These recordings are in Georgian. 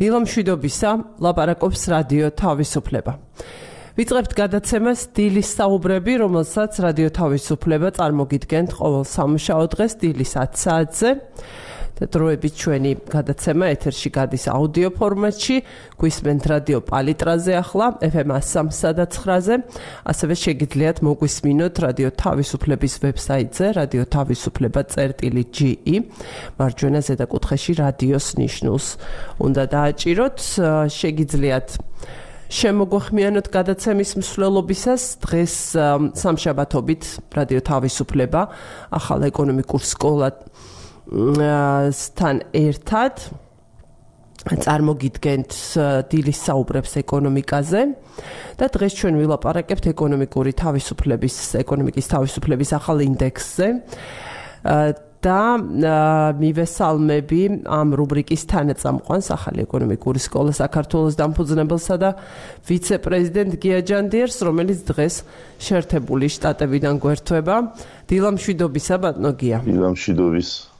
დილომშვიდობისა ლაპარაკობს რადიო თავისუფლება. ვიწყებთ გადაცემას დილის საუბრები, რომელსაც რადიო თავისუფლება წარმოგიდგენთ ყოველ სამშაბათ დღეს დილის 10 საათზე. და დროებით ჩვენი გადაცემა ეთერში გადის აუდიო ფორმატში, გვისმენთ რადიო პალიტრაზე ახლა, FM 103-ზე, ასევე შეგიძლიათ მოგვისმინოთ რადიო თავისუფლების ვებსაიტზე, თავისუფლება.ge, მარჯვენა ზედა კუთხეში რადიოს ნიშნულს უნდა დააჭიროთ, შეგიძლიათ შემოგვეხმიანოთ გადაცემის მსვლელობისას დღეს სამშაბათობით რადიო თავისუფლება ახალ ეკონომიკურ სკოლად სთან ერთად წარმოგიდგენთ დილის საუბრებს ეკონომიკაზე და დღეს ჩვენ ვილაპარაკებთ ეკონომიკური თავისუფლების ეკონომიკის თავისუფლების ახალ ინდექსზე. და მივესალმები ამ რუბრიკის თანაწამყვანს ახალი ეკონომიკური სკოლა საქართველოს დამფუძნებელსა და ვიცე-პრეზიდენტ გია ჯანდიერს რომელიც დღეს შეერთებული შტატებიდან გვერდება დილამშვიდობისა ბატონო გია. დილამშვიდობის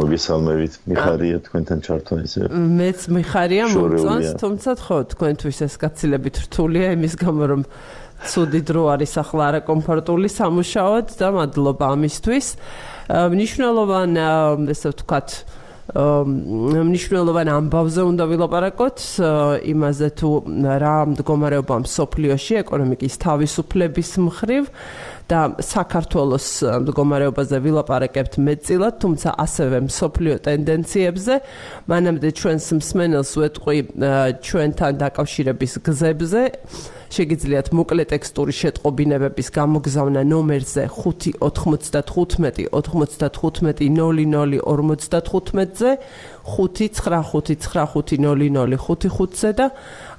მოგესალმებით, მიხარია თქვენთან ჩართვა ისე. მეც მიხარია მომწონს, თუმცა ხო, თქვენთვის ეს გაცილებით რთულია იმის გამო, რომ ცუდი დრო არის ახლა არა კომფორტული სამუშაოდ და მადლობა ამისთვის. მნიშვნელოვან ესე ვთქვათ მნიშვნელოვან ამბავზე უნდა ვილაპარაკოთ იმაზე თუ რა მდგომარეობა მსოფლიოში ეკონომიკის თავისუფლების მხრივ და საქართველოს მდგომარეობაზე ვილაპარაკებთ მეტწილად, თუმცა ასევე მსოფლიო ტენდენციებზე. მანამდე ჩვენს მსმენელს ვეტყვი ჩვენთან დაკავშირების გზებზე. შეგიძლიათ მოკლე ტექსტური შეტყობინებების გამოგზავნა ნომერზე 595 95 0055-ზე 595950055-ზე და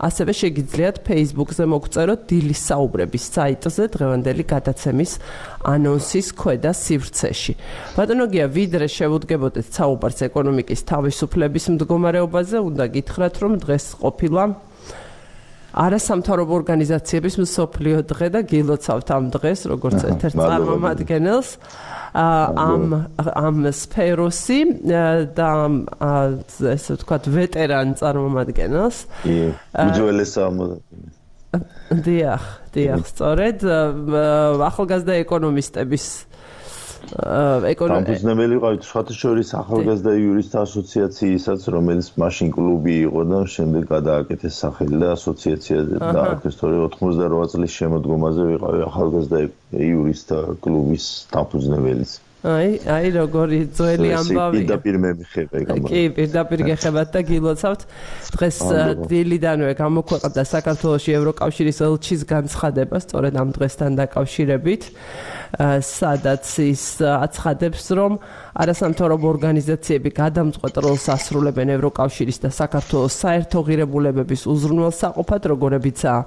ასევე შეგიძლიათ Facebook-ზე მოგწეროთ დილის საუბრების საიტზე დღევანდელი გადაცემის ანონსის ქვედა სივრცეში. ბატონო გია, ვიდრე შევუდგებოდეთ საუბარს ეკონომიკის თავისუფლების მდგომარეობაზე, უნდა გითხრათ, რომ დღეს ყოფილა არასამთავრობო ორგანიზაციების მსოფლიო დღე და გილოცავთ ამ დღეს როგორც ერთ-ერთ წარმომადგენელს ამ ამ სფეროსი და ესე ვთქვათ ვეტერან წარმომადგენელს. უძველესა დიახ დიახ სწორედ ახალგაზრდა ეკონომისტების ეკონომიკა ყავით სხვათა შორის ახალგაზრდა იურისტთა ასოციაციისაც რომელიც მაშინ კლუბი იყო და შემდეგ გადააკეთეს სახელი და ასოციაცია და აქესტორი 88 წლის შემოდგომაზე ვიყავი ახალგაზრდა იურისტთა კლუბის დაფუძნებელიც აი, აი როგორი ძველი ამბავი. პირდაპირ მე მიხება ეგ. კი, პირდაპირ გეხებათ და გილოცავთ. დღეს დილიდანვე გამოქვეყნდა საქართველოსი ევროკავშირის ელჩის განცხადება, სწორედ ამ დღესთან დაკავშირებით. სადაც ის აცხადებს, რომ არასამთავრობო ორგანიზაციები გადამწყვეტ როლს ასრულებენ ევროკავშირის და საქართველოს საერთო ღირებულებების უზრუნველსაყოფად, როგორებიცაა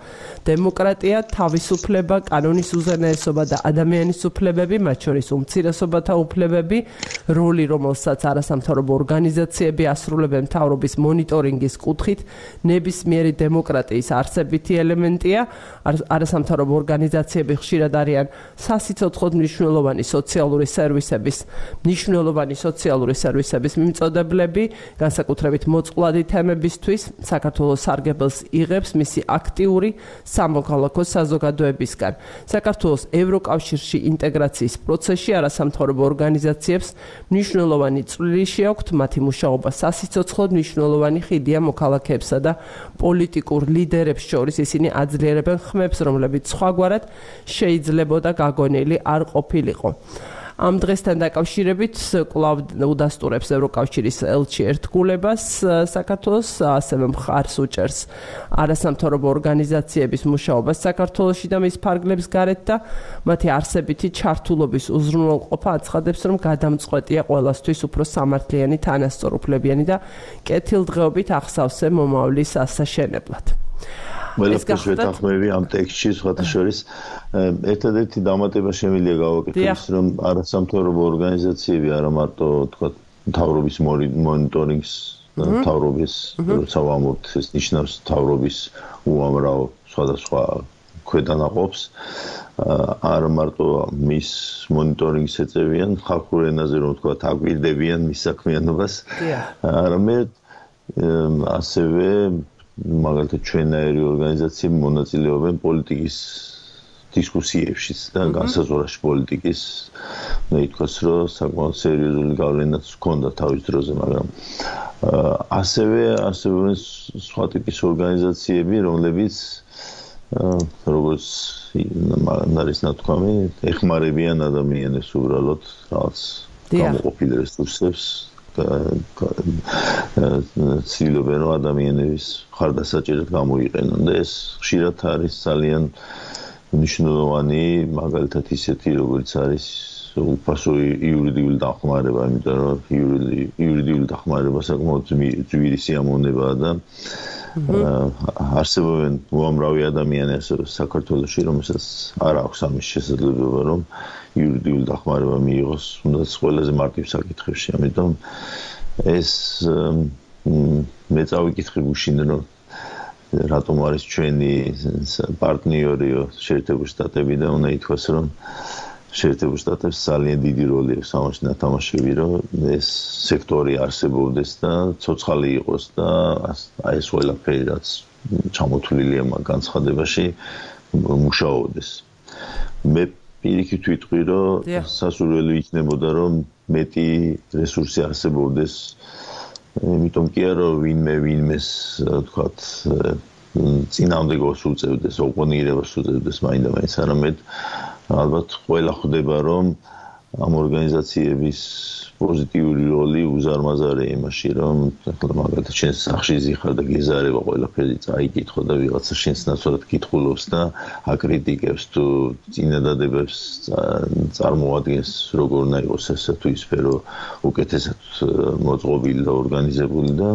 დემოკრატია, თავისუფლება, კანონის უზენაესობა და ადამიანის უფლებები, მათ შორის უმცირესობათა უფლებები, როლი, რომელსაც არასამთავრობო ორგანიზაციები ასრულებენ მთავრობის მონიტორინგის კუთხით, ნებისმიერი დემოკრატიის არსებითი ელემენტია. არასამთავრობო ორგანიზაციები ხშირად არიან სასიცოცხლო მნიშვნელოვანი სოციალური სერვისების, მნიშვნელოვანი სოციალური სერვისების მიმწოდებლები, განსაკუთრებით მოწყვლადი თემებისთვის, საქართველოს სარგებელს იღებს მისი აქტიური სამოქალაქო საზოგადოებისგან. საქართველოს ევროკავშირში ინტეგრაციის პროცესში არასამთავრობო ორგანიზაციებს მნიშვნელოვანი წვლილი შეაქვთ მათი მუშაობა სასიცოცხლოდ მნიშვნელოვანი ხიდია მოქალაქეებსა და პოლიტიკურ ლიდერებს შორის ისინი აძლიერებენ ხმებს, რომლებიც სხვაგვარად შეიძლებოდა გაგონილი არ ყოფილიყო. ამ დღესთან დაკავშირებით კლავ უდასტურებს ევროკავშირის ელჩი ერთგულებას საქართველოს ასევე მხარს უჭერს არასამთავრობო ორგანიზაციების მუშაობას საქართველოსში და მის ფარგლებს გარეთ და მათი არსებითი ჩართულობის უზრუნველყოფა აცხადებს რომ გადამწყვეტია ყოველასთვის უფრო სამართლიანი თანასწორუფლებიანი და კეთილდღეობით ახსავსე მომავლის ასაშენებლად. ყველაფერს ვეთანხმები ამ ტექსტში სხვათა შორის. ერთადერთი დამატება შემიძლია გავაკეთოს რომ არასამთავრობო ორგანიზაციები არა მარტო თქვა თავრობის მონიტორინგს თავრობის სავამურთ ეს ნიშნავს თავრობის უამრავ სხვადასხვა ქვედანაყოფს არ მარტო მის მონიტორინგს ეწევიან ხალხურ ენაზე რომ თქვა აგვირდებიან მის საქმიანობას. არამედ ასევე მაგალითად ჩვენაერი ორგანიზაცია მონაწილეობენ პოლიტიკის დისკუსიებშიც და განსაზღვრაში პოლიტიკის მე ითქვას რომ საკმაოდ სერიოზული გავლენაც ჰქონდა თავის დროზე მაგრამ ასევე ასევე სხვა ტიპის ორგანიზაციები რომლებიც როგორც არის ნათქვამი ეხმარებიან ადამიანებს უბრალოდ რაღაც გამოყოფილ რესურსებს ცდილობენ რომ ადამიანების ხარდასაჭერად გამოიყენონ და ეს ხშირად არის ძალიან მნიშვნელოვანი მაგალითად ისეთი როგორც არის უფასო იურიდიული დახმარება, იმიტომ რომ იურიდიული დახმარება საკმაოდ ძვირი სიამოვნებაა და არსებობენ უამრავი ადამიანი ასევე საქართველოში, რომელსაც არ აქვს ამის შესაძლებლობა, რომ იურიდიული დახმარება მიიღოს, თუნდაც ყველაზე მარტივ საკითხებში, ამიტომ ეს მე წავიკითხე გუშინ რომ რატომ არის ჩვენი პარტნიორიო შეერთებული შტატები და უნდა ითქვას რომ შეერთებულ შტატებს ძალიან დიდი როლი აქვს ამაში ნათამაშები რომ ეს სექტორი არსებობდეს და ცოცხალი იყოს და აი ეს ყველაფერი რაც ჩამოთვლილია მაგ განცხადებაში მუშაობდეს. მე პირიქით ვიტყვი რომ სასურველი იქნებოდა რომ მეტი რესურსი არსებობდეს. იმიტომ კი არა ვინმე ვინმეს თქვათ წინამდე გოსულწევდეს ოპონირებას უწევდეს მაინდა-მაინც. არამედ ალბათ ყველა ხვდება რომ ამ ორგანიზაციების პოზიტიური როლი უზარმაზარია იმაში, რომ ახლა მაგალითად შენ სახში ზიხარ და გეზარება ყველაფერი წაიკითხო და ვიღაცა შენს ნაცვლად კითხულობს და აკრიტიკებს თუ წინადადებებს წარმოადგენს როგორ უნდა იყოს ესე თუ ის სფერო უკეთესად მოწყობილი და ორგანიზებული და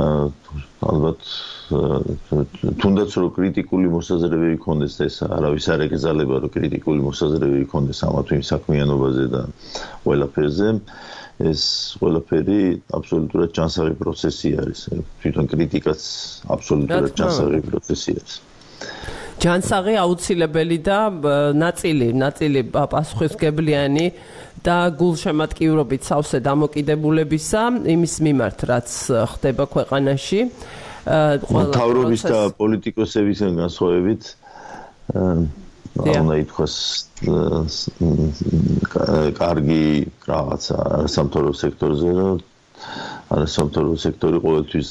ალბათ თუნდაც რო კრიტიკული მოსაზრებები ქონდეს ეს არავის არ ეკზალება რომ კრიტიკული მოსაზრებები ქონდეს ამა თუ იმ საქმიანობაზე და ყველაფერზე. ეს ყველაფერი აბსოლუტურად ჯანსაღი პროცესი არის. თვითონ კრიტიკაც აბსოლუტურად ჯანსაღი პროცესია ჯანსაღი აუცილებელი და ნაწილი ნაწილი პასუხისგებლიანი და გულშემატკივრობით სავსე დამოკიდებულებისა იმის მიმართ რაც ხდება ქვეყანაში ყველა თავრობის და პოლიტიკოსებისგან განსხვავებით უნდა ითქვას კარგი რაღაცა სამთავრობო სექტორზე რა არა სამთავრობო სექტორი ყოველთვის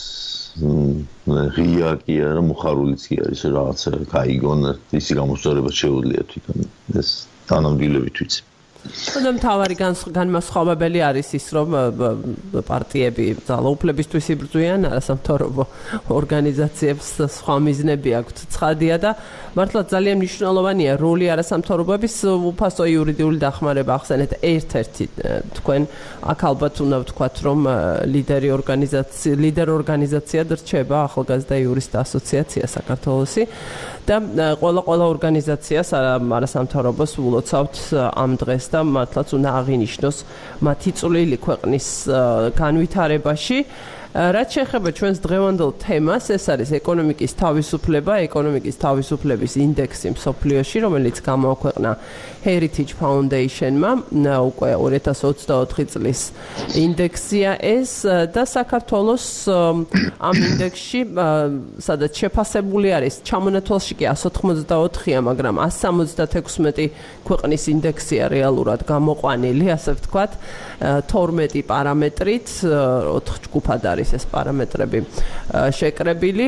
ღია კი არა, მოხარულიც კი არის რაღაცა, кайგონ, ისი გამოსწორება შეუძლია თვითონ ეს თანამდვილებით ვიცი. და მთავარი განმასხვავებელი არის ის, რომ პარტიები ძალაუფლებისთვის იბრძვიან, არასამთავრობო ორგანიზაციებს სხვა მიზნები აქვთ. ცხადია და მართლა ძალიან მნიშვნელოვანია როლი არასამთავრობოების უფასო იურიდიული დახმარება ახსენეთ ერთ-ერთი თქვენ აქ ალბათ უნდა ვთქვათ, რომ ლიდერი ორგანიზაცია, ლიდერ ორგანიზაცია დრჩება ახალგაზრდა იურისტთა ასოციაცია საქართველოსი და ყველა ყველა ორგანიზაციას არასამთავრობოს ულოცავთ ამ დღეს და მართლაც უნდა აღინიშნოს მათი წვლილი ქვეყნის განვითარებაში. რაც შეეხება ჩვენს დღევანდელ თემას, ეს არის ეკონომიკის თავისუფლება, ეკონომიკის თავისუფლების ინდექსი მსოფლიოში, რომელიც გამოაქვეყნა Heritage Foundation-მა უკვე 2024 წლის ინდექსია ეს და საქართველოს ამ ინდექსში სადაც შეფასებული არის ჩამონათვალში კი 184-ია, მაგრამ 176 ქვეყნის ინდექსია რეალურად გამოყვანილი, ასე ვთქვათ, 12 პარამეტრით, 4 ჯგუფად არის ეს პარამეტრები შეკრებილი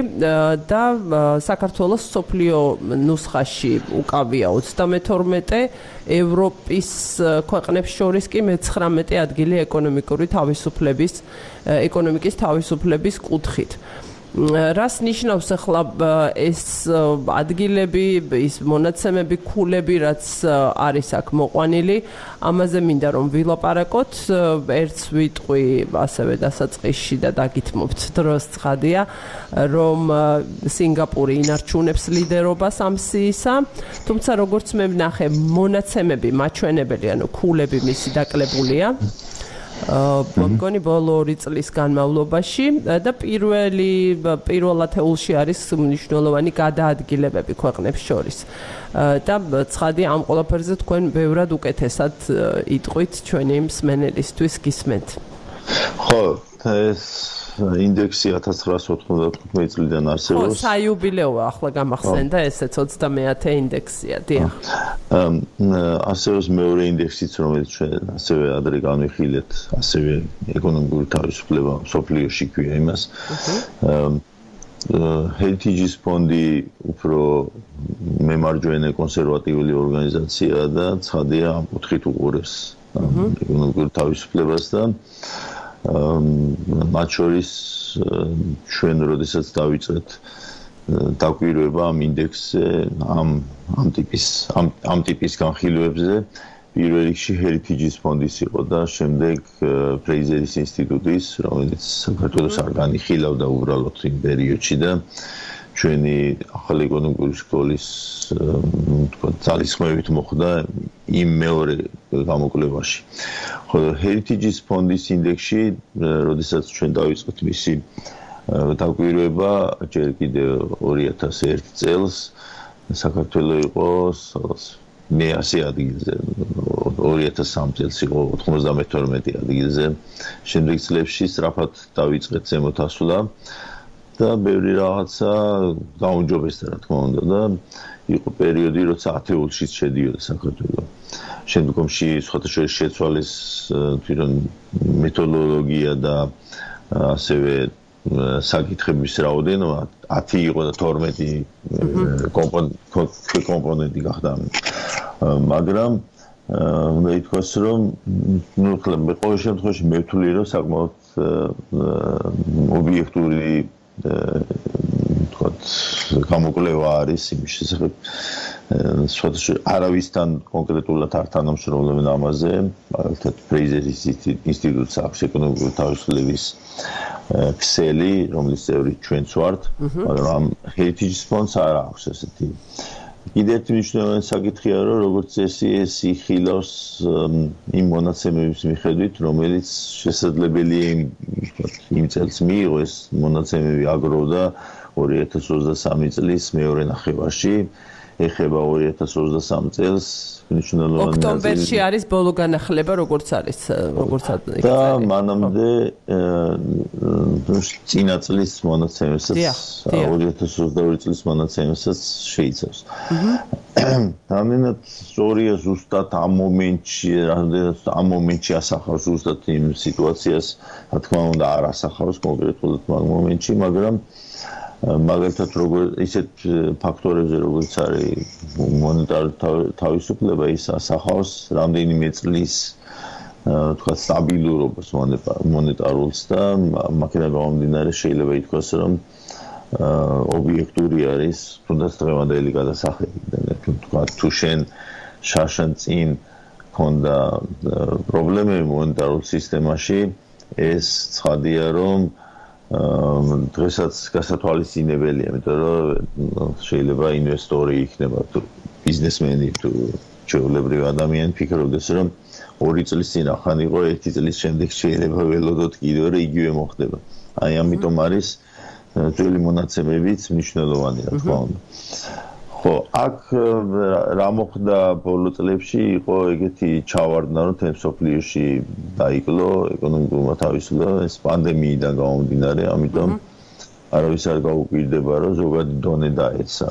და საქართველოს სოფლიო ნუსხაში უკავია 32 ევროპის ქვეყნებს შორის კი მე-19 ადგილი ეკონომიკური თავისუფლების ეკონომიკის თავისუფლების კუთხით. რას ნიშნავს ახლა ეს ადგილები, ის მონაცემები, ქულები, რაც არის აქ მოყვანილი, ამაზე მინდა რომ ვილაპარაკოთ, ერთს ვიტყვი ასევე დასაწყისში და დაგითმობთ დროს ცხადია, რომ სინგაპური ინარჩუნებს ლიდერობას ამ სიისა, თუმცა როგორც მე ვნახე, მონაცემები მაჩვენებელი, ანუ ქულები მისი დაკლებულია. მოგონი ბოლო 2 წლის განმავლობაში და პირველი პირველ ათეულში არის მნიშვნელოვანი გადაადგილებები ქვეყნებს შორის. და ცხადი ამ ყველაფერზე თქვენ ბევრად უკეთესად იტყვით ჩვენი მსმენელისთვის გისმენთ. ხო, ეს ინდექსი 1995 წლიდან არსებობს. ხო, საიუბილეოა ახლა გამახსენდა ესეც 30-ე ინდექსია, დიახ. არსებობს მეორე ინდექსიც, რომელიც ჩვენ ასევე ადრე განვიხილეთ, ასევე ეკონომიკური თავისუფლება სოფლიოში ქვია იმას. ჰერიტიჯის ფონდი უფრო მემარჯვენე კონსერვატიული ორგანიზაციაა და ცხადია ამ კუთხით უყურებს ეკონომიკურ თავისუფლებას და მათ შორის ჩვენ როდესაც დავიწყეთ დაკვირვება ამ ინდექსზე ამ ამ ტიპის ამ ამ ტიპის განხილვებზე პირველ რიგში ჰერიტიჯის ფონდის იყო და შემდეგ ფრეიზერის ინსტიტუტის რომელიც საქართველოს არ განიხილავდა უბრალოდ იმ პერიოდში და ჩვენი ახალი ეკონომიკური სკოლის თქვა ძალისხმევით მოხდა იმ მეორე გამოკვლევაში. ხოლო Heritage ფონდის ინდექსში, როდესაც ჩვენ დავიწყეთ მისი დაკვირვება, ჯერ კიდე 2001 წელს საქართველოს იყო მე ასე ადგილზე 2003 წელს იყო 92 ადგილზე. შემდეგ წლებში სწრაფად დავიწყეთ ზემოთ ასვლა. და ბევრი რაღაცა გაუნჯობესდა რა თქმა უნდა და იყო პერიოდი როცა ათეულშიც შედიოდა საქართველო. შემდგომში სხვათა შორის შეცვალეს თვითონ მეთოდოლოგია და ასევე საკითხების რაოდენობა 10 იყო და 12 კომპონენტი გახდა. მაგრამ მე ითქვას რომ ნუ ხლა მე ყოველ შემთხვევაში მე ვთვლი რომ საკმაოდ ობიექტური თქვათ გამოკვლევა არის იმის შესახებ სხვადასხვა არავისთან კონკრეტულად არ თანამშრომლობენ ამაზე მაგალითად ფრეიზერის ინსტიტუტს აქვს ეკონომიკური თავისუფლების ქსელი რომლის წევრი ჩვენც ვართ მაგრამ heritage funds არ აქვს ესეთი კიდევ ერთი მნიშვნელოვანი საკითხია რომ როგორც წესი ეს იხილავს იმ მონაცემების მიხედვით რომელიც შესაძლებელია იმ წელს მიიღო ეს მონაცემები აგროვდა 2023 წლის მეორე ნახევარში ეხება 2023 წელს მნიშვნელოვანი ოქტომბერში არის ბოლო განახლება როგორც არის როგორც არის და მანამდე წინა წლის მონაცემებსაც 2022 წლის მონაცემებსაც შეიცავს. ამენად სწორია ზუსტად ამ მომენტში რამდენად ამ მომენტში ასახავს ზუსტად იმ სიტუაციას რა თქმა უნდა არ ასახავს კონკრეტულად ამ მომენტში მაგრამ მაგალითად როგორ ისეთ ფაქტორებზე როგორც არის მონეტარული თავისუფლება ის ასახავს რამდენიმე წლის თქვა სტაბილურობას მონეტარულს და მაგერა გამომდინარე შეიძლება ითქვას რომ ობიექტური არის თუნდაც დღევანდელი გადასახები და თქვა თუ შენ შაშან წინ ქონდა პრობლემები მონეტარულ სისტემაში ეს ცხადია რომ დღესაც გასათვალისწინებელია, იმიტომ რომ შეიძლება ინვესტორი იქნება თუ ბიზნესმენი თუ ჩვეულებრივი ადამიანი ფიქრობდეს რომ ორი წლის წინ ახან იყო ერთი წლის შემდეგ შეიძლება ველოდოთ კიდევ რა იგივე მოხდება. აი ამიტომ არის ძველი მონაცემებიც მნიშვნელოვანი რა თქმა უნდა. ხო, აქ რა მოხდა ბოლო წლებში იყო ეგეთი ჩავარდნა, რომ თემ სოფლიოში დაიკლო ეკონომიკურმა თავისუფლება ეს პანდემიიდან გამომდინარე, ამიტომ არავის არ გაუკვირდება, რომ ზოგადი დონე დაეცა.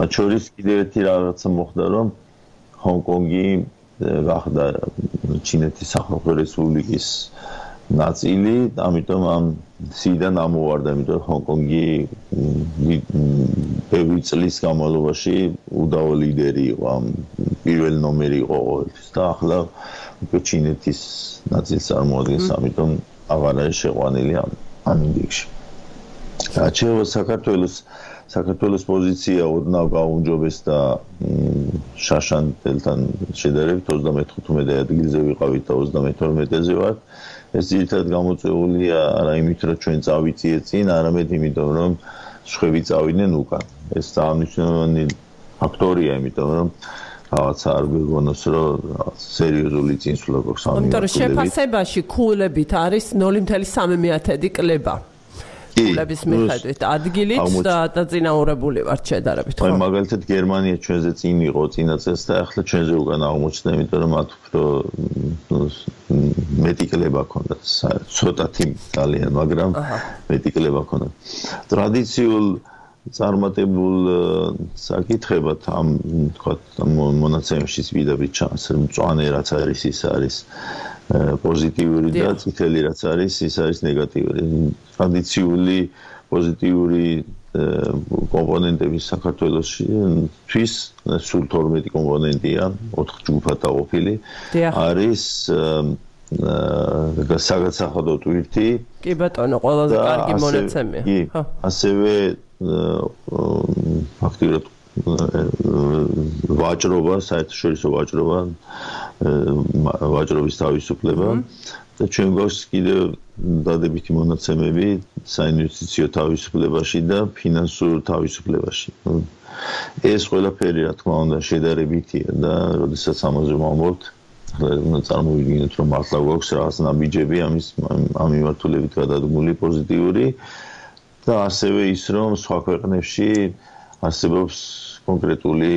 მათ შორის კიდევ ერთი რაღაცა მოხდა, რომ ჰონკონგი გახდა ჩინეთის სახალხო რესპუბლიკის ნაწილი, ამიტომ ამ სიდან ამოვარდა, იმიტომ ჰონკონგი ბევრი წლის განმავლობაში უდაო ლიდერი იყო, ამ პირველ ნომერი იყო ყოველთვის და ახლა უკვე ჩინეთის ნაწილს წარმოადგენს, ამიტომ აღარ არის შეყვანილი ამ ამ ინდექსში. რაჩევა საქართველოს საქართველოს პოზიცია ოდნავ გაუნჯობეს და შაშანტელთან შედარებით 35 ადგილზე ვიყავით და 32-ზე ვართ. ეს ერთად გამოწეულია არა იმით რომ ჩვენ წავიწიეთ წინ, არამედ იმიტომ რომ შვები წავიდნენ უკან. ეს დაამნიშნული ფაქტორია, იმიტომ რომ რაღაც არ გვიგონოს რომ სერიოზული წინსვლა გვაქვს ამ იმიტომ რომ შეფასებაში ქულებით არის 0.3 კლება. ფულების მიხედვით ადგილით და დაწინაურებული ვართ შედარებით ხო? აი მაგალითად გერმანია ჩვენზე წინ იყო წინა წელს და ახლა ჩვენზე უკან აღმოჩნდა, იმიტომ რომ მათ უფრო მეტი კლება ქონდა, ცოტათი ძალიან, მაგრამ მეტი კლება ქონდა. ტრადიციულ წარმატებულ საკითხებად ამ თქვა მონაცემებში ვიდაბი ჩანს, რომ წვანე რაც არის ის არის პოზიტიური და წითელი რაც არის ის არის ნეგატიური. ტრადიციული პოზიტიური კომპონენტები საქართველოსში თვის სულ 12 კომპონენტია, 4 ჯგუფად დაყოფილი. არის აა საგაცახადო ტვირთი. კი ბატონო, ყველაზე კარგი მონაცემია. ხო. ასევე ფაქტიურად ვაჭრობა, საერთაშორისო ვაჭრობა, ვაჭრობის თავისუფლება და ჩვენ გვაქვს კიდე დადებითი მონაცემები საინვესტიციო თავისუფლებაში და ფინანსურ თავისუფლებაში. ეს ყველაფერი რა თქმა უნდა შედარებითია და როდესაც ამაზე ვამბობთ, უნდა წარმოვიდგინოთ რომ მართლა გვაქვს რაღაც ნაბიჯები ამის ამ მიმართულებით გადადგმული პოზიტიური და ასევე ის რომ სხვა ქვეყნებში არსებობს კონკრეტული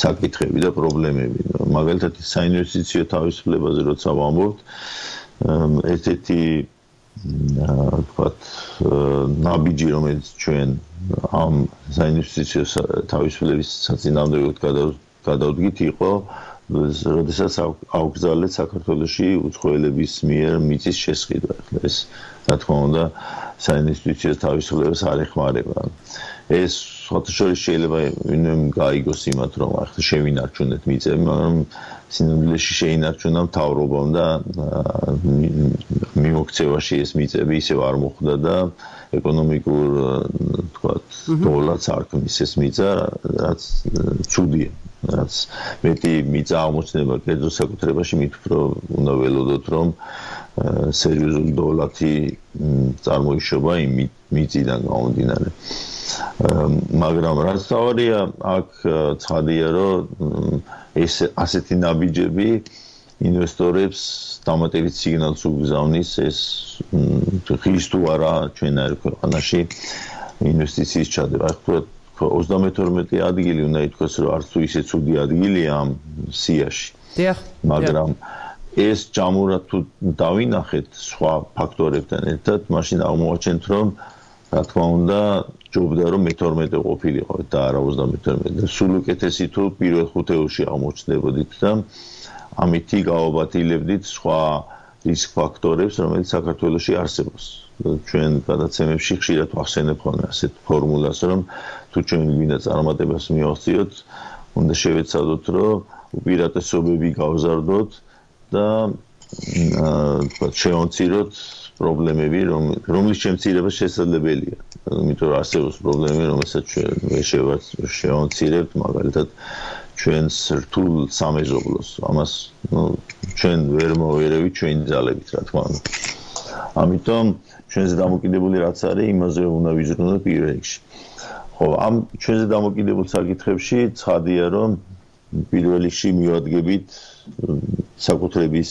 საკითხები და პრობლემები. მაგალითად საინვესტიციო თავისუფლებაზე როცა ვამბობთ, ერთ-ერთი თქვათ ნაბიჯი რომელიც ჩვენ ამ საინვესტიციო თავისუფლების საწინააღმდეგოდ გადავდგით იყო როდესაც აუგზავნეთ საქართველოსი უცხოელების მიერ მიწის შესყიდვა. ეს რა თქმა უნდა საინვესტიციო თავისუფლებას არ ეხმარება. ეს ფოტოშოპში შეიძლება ვინმე გაიგოს იმათ რომ ახლა შევინარჩუნეთ მიწები, მაგრამ სინამდვილეში შეინარჩუნა მთავრობამ და მიმოქცევაში ეს მიწები ისევ არ მოხვდა და ეკონომიკურ თქვათ დოლარს არ ქმნის ეს მიწა, რაც ჩუდია. რაც მეტი მიწა აღმოჩნდება კერძო საკუთრებაში, მით უფრო უნდა ველოდოთ რომ სერიოზული დოლარი წარმოიშობა იმ მიწიდან გამომდინარე. მაგრამ რაც თავია აქ ცხადია რომ ეს ასეთი ნაბიჯები ინვესტორებს დამატებით სიგნალს უგზავნის ეს ღირს თუ არა ჩვენ არ ქვეყანაში ინვესტიციის ჩადება. ახლა 32 ადგილი უნდა ითქვას რომ არც თუ ისე ცუდი ადგილია ამ სიაში. დიახ. მაგრამ ეს ჯამურად თუ დავინახეთ სხვა ფაქტორებთან ერთად, მაშინ აღმოაჩენთ რომ რა თქმა უნდა ჯობდა რომ მე-12 ყოფილიყო და არა 32 და სულ უკეთესი თუ პირველ ხუთეულში აღმოჩნდებოდით და ამითი გაობათილებდით სხვა რისკ ფაქტორებს რომელიც საქართველოსში არსებობს. ჩვენ გადაცემებში ხშირად ვახსენებ ხოლმე ასეთ ფორმულას რომ თუ ჩვენ გვინდა წარმატებას მივახციოთ უნდა შევეცადოთ რომ უპირატესობები გავზარდოთ და აა შევონციროთ პრობლემები, რომ რომლის შემცირება შესაძლებელია. იმიტომ რომ არსებობს პრობლემები, რომელსაც ჩვენ შევონცირებთ, მაგალითად ჩვენს რთულ სამეზობლოს. ამას ნუ ჩვენ ვერ მოვერევით ჩვენი ძალებით, რა თქმა უნდა. ამიტომ ჩვენზე დამოკიდებული რაც არის, იმაზე უნდა ვიზრუნოთ პირველ რიგში. ხო, ამ ჩვენზე დამოკიდებულ საკითხებში ცხადია, რომ პირველ რიგში მივადგებით საკუთრების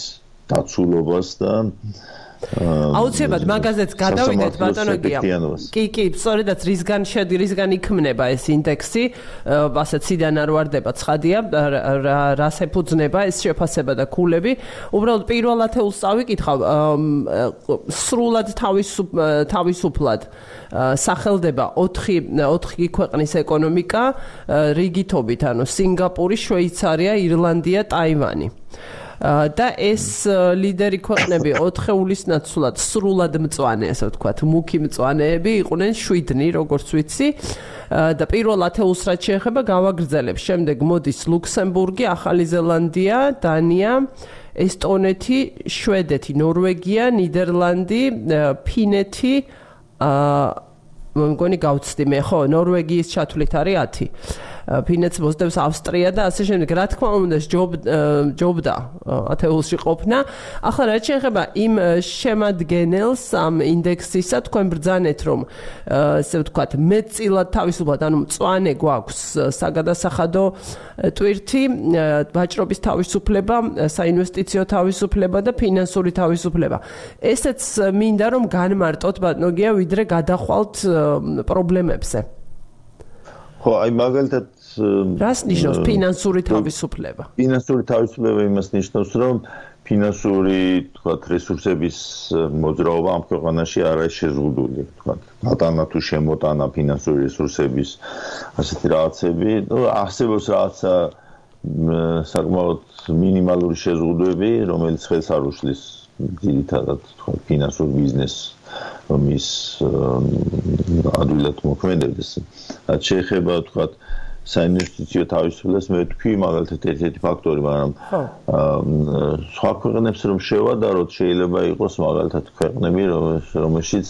დაცულობას და აუცილებლად მაგაზეც გადავიდეთ ბატონოგია. კი, კი, სწორედაც რისგან შედი, რისგან იქმნება ეს ინდექსი, ასე ციდან არ ვარდება ცხადია, რას ეფუძნება ეს შეფასება და ქულები. უბრალოდ პირველ ათეულს წავიკითხავ, სრულად თავისუფლად სახელდება 4 4 ქვეყნის ეკონომიკა რიგითობით, ანუ სინგაპური, შვეიცარია, ირლანდია, ტაივანი. და ეს ლიდერი ქვეყნები 4 ივლისნაც სულად სრულად მწვანე, ასე ვთქვათ, მუქი მწვანეები იყვნენ შვიდნი, როგორც ვიცი. და პირველ ათეულს რაც შეეხება, გავაგრძელებს. შემდეგ მოდის ლუქსემბურგი, ახალი ზელანდია, დანია, ესტონეთი, შვედეთი, ნორვეგია, ნიდერლანდი, ფინეთი, აა მე მგონი გავწდი მე ხო, ნორვეგიის ჩათვლით არის 10. ფინეთს მოსდევს ავსტრია და ასე შემდეგ. რა თქმა უნდა, ჯობდა ათეულში ყოფნა. ახლა რაც შეეხება იმ შემადგენელს ამ ინდექსისა, თქვენ ბრძანეთ, რომ ესე ვთქვათ, მეტწილად თავისუფლად, ანუ მწვანე გვაქვს საგადასახადო ტვირთი, ვაჭრობის თავისუფლება, საინვესტიციო თავისუფლება და ფინანსური თავისუფლება. ესეც მინდა რომ განმარტოთ ბატონო გია, ვიდრე გადახვალთ პრობლემებზე. ხო, აი მაგალითად რას ნიშნავს ფინანსური თავისუფლება? ფინანსური თავისუფლება იმას ნიშნავს, რომ ფინანსური, თქვათ, რესურსების მოძრაობა ამ ქვეყანაში არ არის შეზღუდული, თქვათ, ბატანა თუ შემოტანა ფინანსური რესურსების ასეთი რაღაცები, ну, არსებობს რაღაცა საკმაოდ მინიმალური შეზღუდვები, რომელიც ხელს არ უშლის ძირითადად თქვათ, ფინანსურ ბიზნესს მის ადვილად მოქმედებდეს. რაც შეეხება, თქვათ, საინვესტიციო თავისუფლებას მე ვთქვი მაგალითად ერთ-ერთი ფაქტორი, მაგრამ სხვა ქვეყნებს რომ შევადაროთ, შეიძლება იყოს მაგალითად ქვეყნები, რომელშიც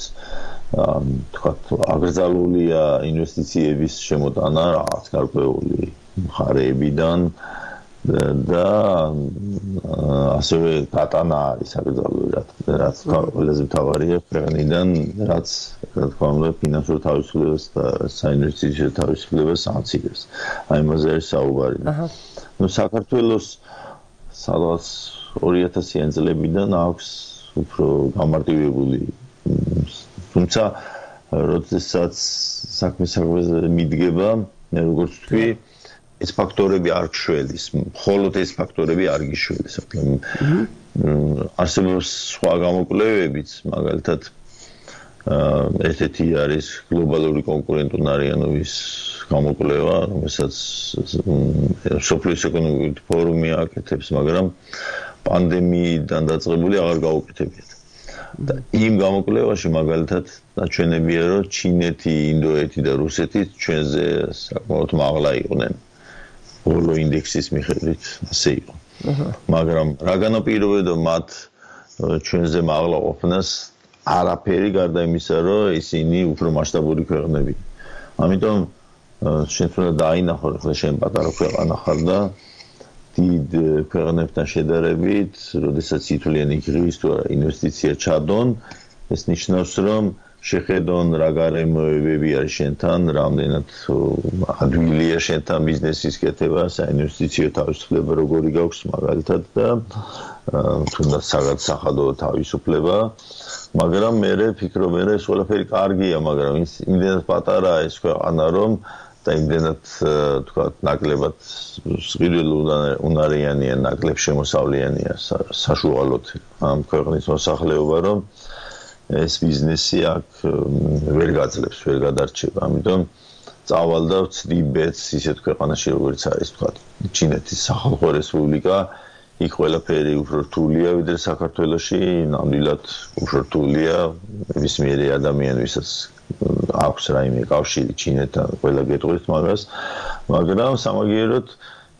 თქვათ აგრძალულია ინვესტიციების შემოტანა რაღაც გარკვეული მხარეებიდან და ასევე გატანა არის აკრძალული რაც ყველაზე მთავარია ქვეყნიდან რაც რა თქმა უნდა ფინანსურ თავისუფლებას და საინვესტიციო თავისუფლებას ამცირებს. აი მასე არის საუბარი. აჰა. ნუ საქართველოს სადღაც 2000-იან წლებიდან აქვს უფრო გამარტივებული თუმცა როდესაც საქმე საქმეზე მიდგება, მე როგორც თქვი, ეს ფაქტორები არ გშველის, მხოლოდ ეს ფაქტორები არ გიშველის. არსებობს სხვა გამოკვლევებიც, მაგალითად ესეთი არის გლობალური კონკურენტუნარიანობის გამოკვლევა, რომელსაც სოფლის ეკონომიკური ფორუმი აკეთებს, მაგრამ პანდემიიდან დაწყებული აღარ გაუკეთებიათ. და იმ გამოკვლევაში მაგალითად ნაჩვენებია, რომ ჩინეთი, ინდოეთი და რუსეთი ჩვენზე საკმაოდ მაღლა იყვნენ. ბოლო ინდექსის მიხედვით ასე იყო. მაგრამ რა განაპირობებდა მათ ჩვენზე მაღლა ყოფნას არაფერი გარდა იმისა, რომ ისინი უფრო მასშტაბური ქვეყნები. ამიტომ შენ თუნდა დაინახო ხოლმე შენ პატარა ქვეყანა ხარ და დიდ ქვეყნებთან შედარებით, როდესაც ითვლიანი გრის თუ არა ინვესტიცია ჩადონ, ეს ნიშნავს, რომ შეხედონ რა გარემოებები არის შენთან, რამდენად ადვილია შენთან ბიზნესის კეთება, საინვესტიციო თავისუფლება როგორი გაქვს მაგალითად და თუნდაც საგად სახადო თავისუფლება. მაგრამ მე ფიქრობ, მე ეს ყველაფერი კარგია, მაგრამ იმდენად პატარაა ეს ქვეყანა, რომ და იმდენად თქვა ნაკლებად სყიდულ უნარიანია, ნაკლებ შემოსავლიანია საშუალოდ ამ ქვეყნის მოსახლეობა, რომ ეს ბიზნესი აქ ვერ გაძლებს, ვერ გადარჩება. ამიტომ წავალ და ვწდიბეც ისეთ ქვეყანაში როგორც არის თქვა ჩინეთის სახალხო რესპუბლიკა იქ ყველაფერი უფრო რთულია ვიდრე საქართველოში, ნამდვილად უფრო რთულია ნებისმიერი ადამიანი, ვისაც აქვს რაიმე კავშირი ჩინეთთან, ყველა გეტყვით მაგას, მაგრამ სამაგიეროდ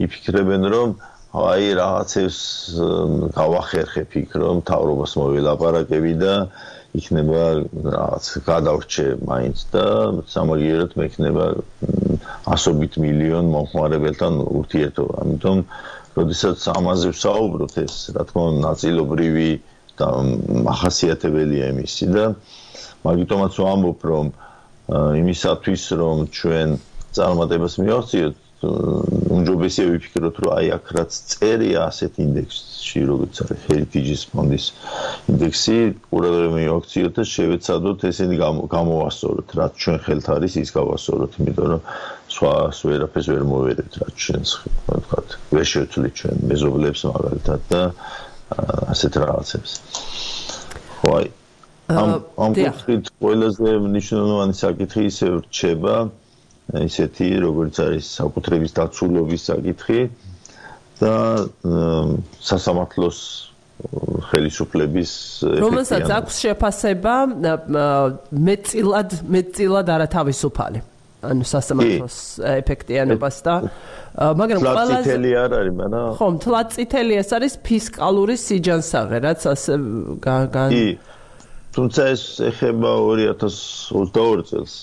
იფიქრებენ რომ აი რაღაცებს გავახერხებ იქ რომ თავრობას მოველაპარაკები და იქნება რაღაც გადავრჩე მაინც და სამაგიეროდ მექნება ასობით მილიონ მომხმარებელთან ურთიერთობა. ამიტომ, როდესაც ამაზე ვსაუბრობთ, ეს რა თქმა უნდა ნაწილობრივი და ახასიათებელია იმისი და მაგიტომაც ვამბობ, რომ იმისათვის, რომ ჩვენ წარმატებას მივახციოთ, უმჯობესია ვიფიქროთ, რომ აი აქ რაც წერია ასეთ ინდექსში, როგორც არის Heritage Fund-ის ინდექსი, ყურადღება მივაქციოთ და შევეცადოთ ესენი გამოვასწოროთ, რაც ჩვენ ხელთ არის, ის გავასწოროთ, იმიტომ რომ სხვა სვერაფეს ვერ მოვერეთ, რაც ჩვენს, ვთქვათ, ვერ შევცვლით ჩვენ მეზობლებს მაგალითად და ასეთ რაღაცებს. ხო აი ამ ამ კუთხით ყველაზე მნიშვნელოვანი საკითხი ისე რჩება, ისეთი როგორც არის საკუთრების დაცულობის საკითხი და სასამართლოს ხელისუფლების რომელსაც აქვს შეფასება მეწილად მეწილად არათავისუფალი. ანუ სასამართლოს ეფექტიანობას და მაგრამ ყველაზე წითელი არ არის მაგრამ ხო თლაც წითელი ეს არის ფისკალური სიჯანსაღე რაც ასე გან თუმცა ეს ეხება 2022 წელს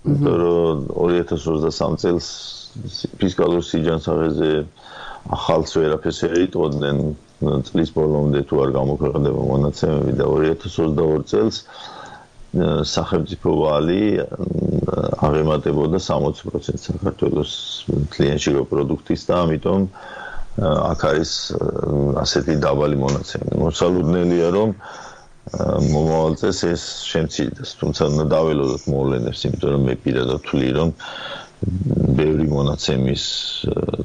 იმიტომ რომ 2023 წელს ფისკალურ სიჯანსაღეზე ახალს ვერაფერს ერიტყოდნენ წლის ბოლომდე თუ არ გამოქვეყნდება მონაცემები და 2022 წელს სახელმწიფო ვალი აღემატებოდა 60% საქართველოს კლიენტში პროდუქტის და ამიტომ აქ არის ასეთი დაბალი მონაცემები. მოსალოდნელია რომ მომავალ წელს ეს შემცირდეს, თუმცა უნდა დაველოდოთ მოვლენებს, იმიტომ რომ მე პირადად ვთვლი რომ ბევრი მონაცემის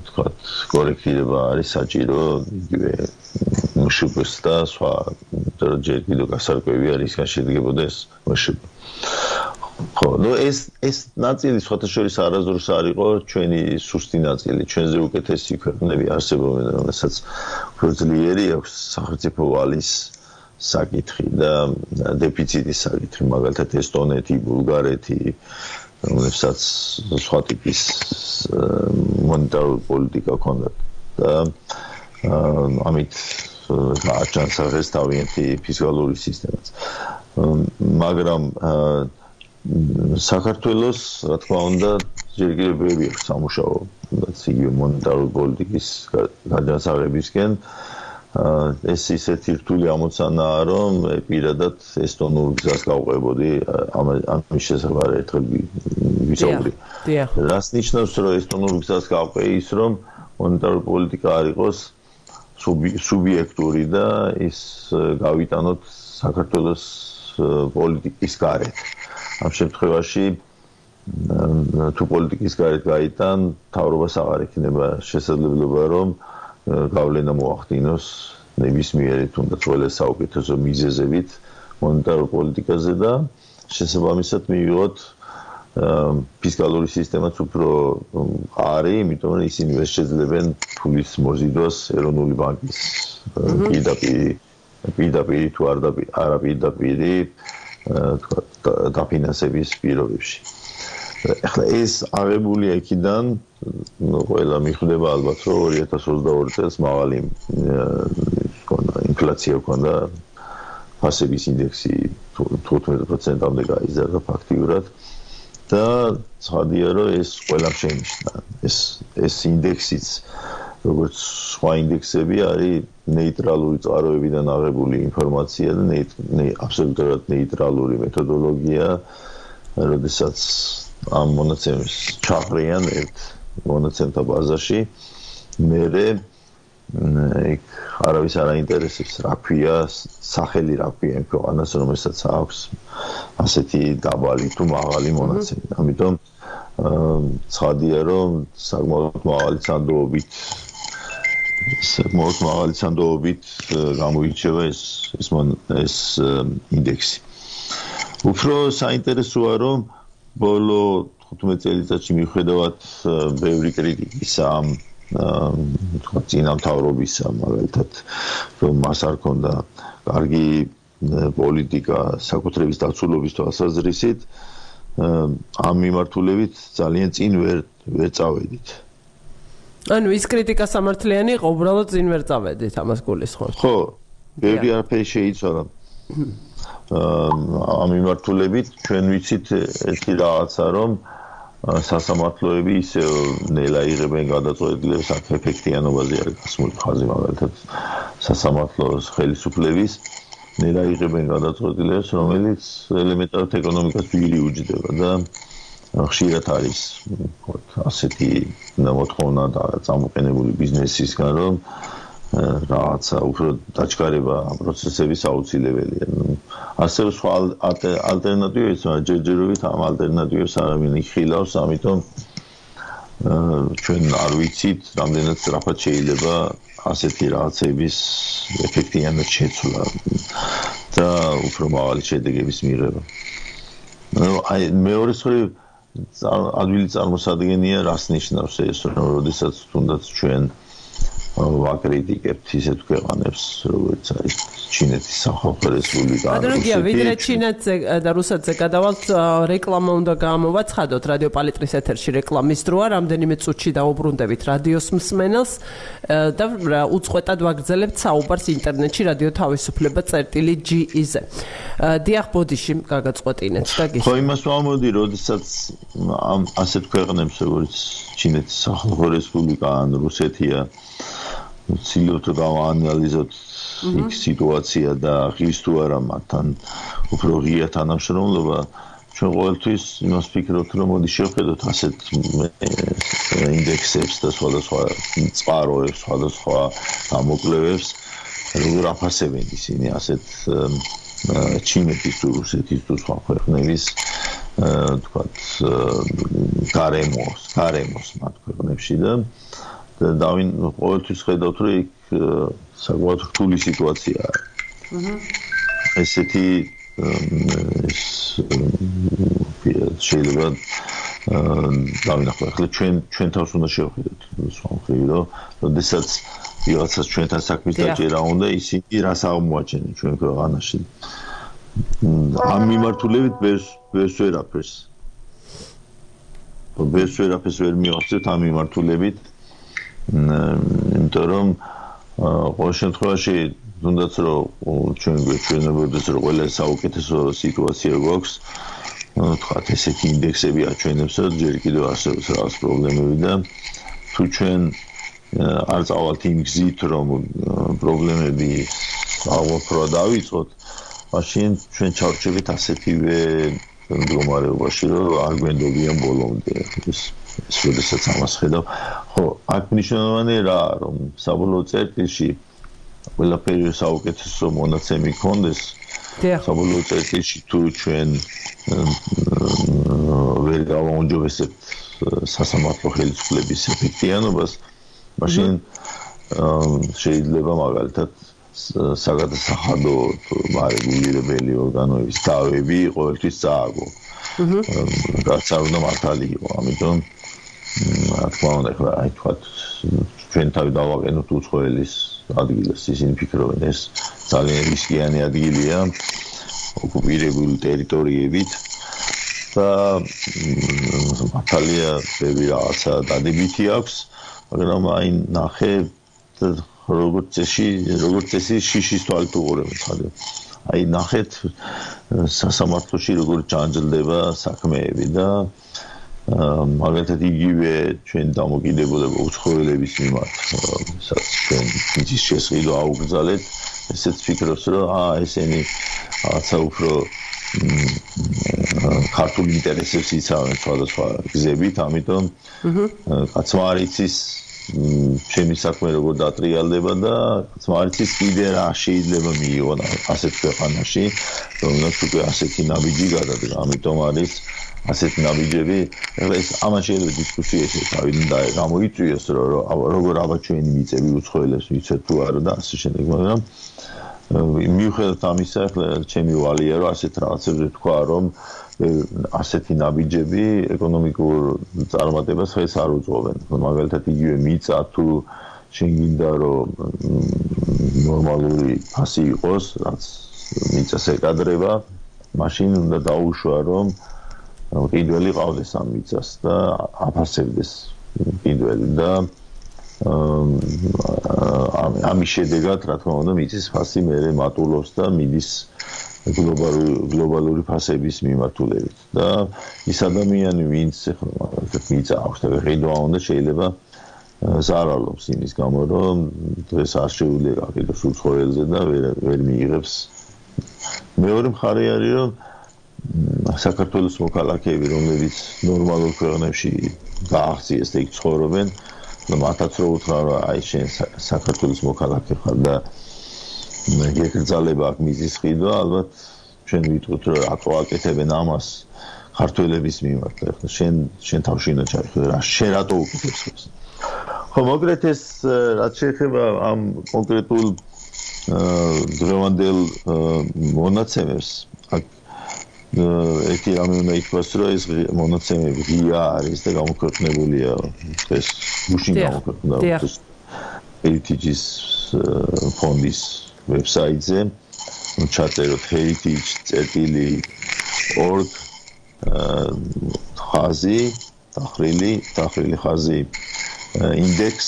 თქვა კორექტირება არის საჭირო იგივე მშუბს და სხვა ჯერ კიდევ გასარკვევი არის გაშედგებოდეს მშუბ ხო ნუ ეს ეს ნაწილი სხვათა შორის არაზრუს არისო ჩვენი სუსტი ნაწილი. ჩვენზე უკეთესი ქვეყნები არსებობენ რომელსაც ფუძლიერი აქვს სახელმწიფო ვალის საკითხი და დეფიციტის საკითხი მაგალითად ესტონეთი ბულგარეთი რომელსაც სხვა ტიპის მონეტარული პოლიტიკა ჰქონდათ და ამით გააჩანს თავიანთი ფისკალური სისტემაც. მაგრამ საქართველოს რა თქმა უნდა ჯერ კიდევ ბევრი აქვს სამუშაო რაც იგივე მონეტარული პოლიტიკის გაჯანსაღებისკენ ეს ისეთი რთული ამოცანაა რომ პირადად ესტონურ გზას გავყვებოდი ამ ამის არ ერთხელ ვისაუბრი. რას ნიშნავს რომ ესტონურ გზას გავყვე ის რომ მონეტარული პოლიტიკა არ იყოს სუბიექტური და ის გავიტანოთ საქართველოს პოლიტიკის გარეთ. ამ შემთხვევაში თუ პოლიტიკის გარეთ გაიტან, თავრობას აღარ იქნება შესაძლებლობა რომ გავლენა მოახდინოს ნებისმიერი თუნდაც ყველა საუკეთესო მიზეზებით მონეტარულ პოლიტიკაზე და შესაბამისად მიიღოთ ფისკალური სისტემაც უფრო არი, იმიტომ რომ ისინი ვერ შეძლებენ ფულის მოზიდვას ეროვნული ბანკის პირდაპირ პირდაპირ თუ არ არაპირდაპირ თქვა დაფინანსების პირობებში. ახლა ეს აღებულია იქიდან ყველა მიხვდება ალბათ რომ 2022 წელს მაღალი კონა ინფლაცია კონა ფასების ინდექსი 15%-ამდე გაიზარდა ფაქტიურად. და ცხადია რომ ეს ყველა შენიშნა ეს ეს ინდექსიც როგორც სხვა ინდექსები არის ნეიტრალური წყაროებიდან აღებული ინფორმაცია და ნეი აბსოლუტურად ნეიტრალური მეთოდოლოგია როდესაც ამ მონაცემს ჩახრიან ერთ მონაცემთა ბაზაში. მე იქ არავის არ აინტერესებს რა ქვია სახელი რა ქვია იმ ქვეყანას რომელსაც აქვს ასეთი დაბალი თუ მაღალი მონაცემი. ამიტომ ცხადია რომ საკმაოდ მაღალი სანდოობით საკმაოდ მაღალი სანდოობით გამოირჩევა ეს ეს ეს ინდექსი. უფრო საინტერესოა რომ ბოლო 15 წელიწადში მიხედავთ ბევრი კრიტიკისა ამ თქვა წინამთავრობისა მაგალითად რომ მას არ ქონდა კარგი პოლიტიკა საკუთრების დაცულობის თვალსაზრისით ამ მიმართულებით ძალიან წინ ვერ ვერ წავედით. ანუ ის კრიტიკა სამართლიანი იყო უბრალოდ წინ ვერ წავედით ამას გულისხმობ ხო ბევრი არაფერი შეიცვალა ამ მიმართულებით ჩვენ ვიცით ერთი რაღაცა რომ სასამართლოები ისე ნელა იღებენ გადაწყვეტილებას აქ ეფექტიანობაზე არის გასმული ხაზი მაგალითად სასამართლოს ხელისუფლების. ნელა იღებენ გადაწყვეტილებას რომელიც ელემენტარულ ეკონომიკას ვილი უჯდება და ხშირად არის ასეთი მოთხოვნა და წამოყენებული ბიზნესისგან რომ რაღაცა უფრო დაჩქარება ამ პროცესების აუცილებელია. ასევე სხვა ალტერნატივებიც მაგრამ ჯერჯერობით ამ ალტერნატივებს არავინ იხილავს, ამიტომ ჩვენ არ ვიცით, რამდენად სწრაფად შეიძლება ასეთი რაღაცების ეფექტიანად შეცვლა და უფრო მაღალი შედეგების მიღება. ну აი მეორე სწორი ადვილი წარმოსადგენია რას ნიშნავს ეს რომ როდესაც თუნდაც ჩვენ ვაკრიტიკებთ ისეთ ქვეყანებს, როგორც არის ჩინეთის სახალხო რესპუბლიკა. ადროგია, ვიდრე ჩინეთზე და რუსეთზე გადავალთ, რეკლამა უნდა გამოვაცხადოთ რადიო პალიტრის ეთერში რეკლამის დროა, რამდენიმე წუთში დაუბრუნდებით რადიოს მსმენელს და უწყვეტად ვაგრძელებთ საუბარს ინტერნეტში რადიო თავისუფლება წერტილი GE-ზე. დიახ, ბოდიში გაგაწყვეტინეთ და გიშ. ხო, იმას ვამოდი, როდესაც ამ ასეთ ქვეყნებს, როგორც ჩინეთის სახალხო რესპუბლიკა ან რუსეთია ცდილობთ გავაანალიზოთ იქ სიტუაცია და ღირს თუ არა მათთან უფრო ღია თანამშრომლობა ჩვენ ყოველთვის იმას ვფიქრობთ რომ მოდი შევხედოთ ასეთ ინდექსებს და სხვადასხვა წყაროებს, სხვადასხვა გამოკვლევებს როგორ აფასებენ ისინი ასეთ ჩინეთის თუ რუსეთის თუ სხვა ქვეყნების თქვათ გარემოს, გარემოს მათ ქვეყნებში და დავინ ყოველთვის ხედავთ რომ იქ საკმაოდ რთული სიტუაციაა. აჰა. ესეთი შეიძლება დავინახო ახლა ჩვენ ჩვენ თავს უნდა შევხედოთ. სხვა რომ როდესაც ვიღაცას ჩვენთან საქმის დაჭერა უნდა ისინი რას აღმოაჩენენ ჩვენ ქვეყანაში? ამ მიმართულებით ბეს ბეს ვერაფერს ბეს ვერაფერს ვერ მიიღწევთ ამ მიმართულებით იმიტომ რომ ყოველ შემთხვევაში თუნდაც რომ ჩვენ გვეჩვენებოდეს რომ ყველა საუკეთესო სიტუაცია გვაქვს ну თქვა ესეთი ინდექსები აჩვენებს რომ ჯერ კიდევ არსებობს რაღაც პრობლემები და თუ ჩვენ არ წავალთ იმ გზით რომ პრობლემები აღოფრა დავიწყოთ მაშინ ჩვენ ჩავრჩებით ასეთივე მდგომარეობაში რომ არ გვენდობიან ბოლომდე. ეს როდესაც ამას ხედავ ხო აქ მნიშვნელოვანია რა რომ საბოლოო წერტილში ყველაფერი საუკეთესო მონაცემი კონდეს საბოლოო წერტილში თუ ჩვენ ვერ გავაუნჯობესებთ სასამართლო ხელისუფლების ეფექტიანობას მაშინ შეიძლება მაგალითად საგადასახადო მარეგულირებელი ორგანოების დავები ყოველთვის წააგო. აჰა. რაც არ უნდა მართალი იყო, ამიტომ რა თქმა უნდა ხო აი თქვა ჩვენ თავი დავაყენოთ უცხოელის ადგილას ისინი ფიქრობენ ეს ძალიან რისკიანი ადგილია ოკუპირებული ტერიტორიებით და მართალია ბევრი რაღაცა დადებითი აქვს მაგრამ აი ნახე როგორც წესი როგორც წესი შიშის თვალით უყურებთ ხალე აი ნახეთ სასამართლოში როგორ ჯანჯლდება საქმეები და მაგალითად იგივე ჩვენ დამოკიდებულება უცხოელების მიმართ სადაც ჩვენ ის შესყიდვა აუგზალეთ ესეც ფიქრობს რომ აა ესენი რაღაცა უფრო ქართული ინტერესებს იცავენ სხვადასხვა გზებით ამიტომ კაცმა არ იცის ჩემი საქმე როგორ დატრიალდება და კაცმა არ იცის კიდე რა შეიძლება მიიღონ ასეთ ქვეყანაში რომელსაც უკვე ასეთი ნაბიჯი გადადგა. ამიტომ არის ასეთი ნაბიჯები, ეხლა ეს ამან შეიძლება დისკუსიაში თავიდან გამოიწვიოს, რომ როგორ აბა ჩვენი მიწები უცხოელებს ვიცეთ თუ არა და ასე შემდეგ, მაგრამ მიუხედავად ამისა, ეხლა ჩემი ვალია რომ ასეთ რაღაცებზე თქვა, რომ ასეთი ნაბიჯები ეკონომიკურ წარმატებას ხეს არ უძღვებენ. მაგალითად იგივე მიწა თუ შეგინდა რომ ნორმალური ფასი იყოს, რაც მიწას ეკადრება, მაშინ უნდა დაუშვა რომ კიდველი ყავდეს ამ მიწას და აფასებდეს კიდველი და ამის შედეგად რა თქმა უნდა მიწის ფასი მეરે მატულობს და მიდის გლობალური გლობალური ფასების მიმართულებით. და ის ადამიანი ვინც ახლა მიწა აქვს და ღიდვა უნდა შეიძლება ზარალობს იმის გამო რომ დღეს არ შეუძლია გაყიდოს უცხოელზე და ვერ ვერ მიიღებს. მეორე მხარე არის რომ საქართველოს მოქალაქეები, რომლებიც ნორმალურ ქვეყნებში გააღწიეს და იქ ცხოვრობენ, და მათაც რო უთხრა რომ აი შენ საქართველოს მოქალაქე ხარ და გეკრძალება აქ მიზის ხიდვა, ალბათ ჩვენ ვიტყვით რომ აკო აკეთებენ ამას ქართველების მიმართ. ახლა შენ შენ თავში უნდა ჩაიხედე რა შენ რატო უკეთებს ეს? ხო მოგრეთ ეს რაც შეეხება ამ კონკრეტულ დღევანდელ მონაცემებს აქ ერთი რამე უნდა ითქვას, რომ ეს მონაცემები ღია არის და გამოქვეყნებულია ეს გუშინ გამოქვეყნდა. heritage-ის ფონდის ვებსაიტზე ჩაწეროთ heritage.org ხაზი დახრილი დახრილი ხაზი ინდექს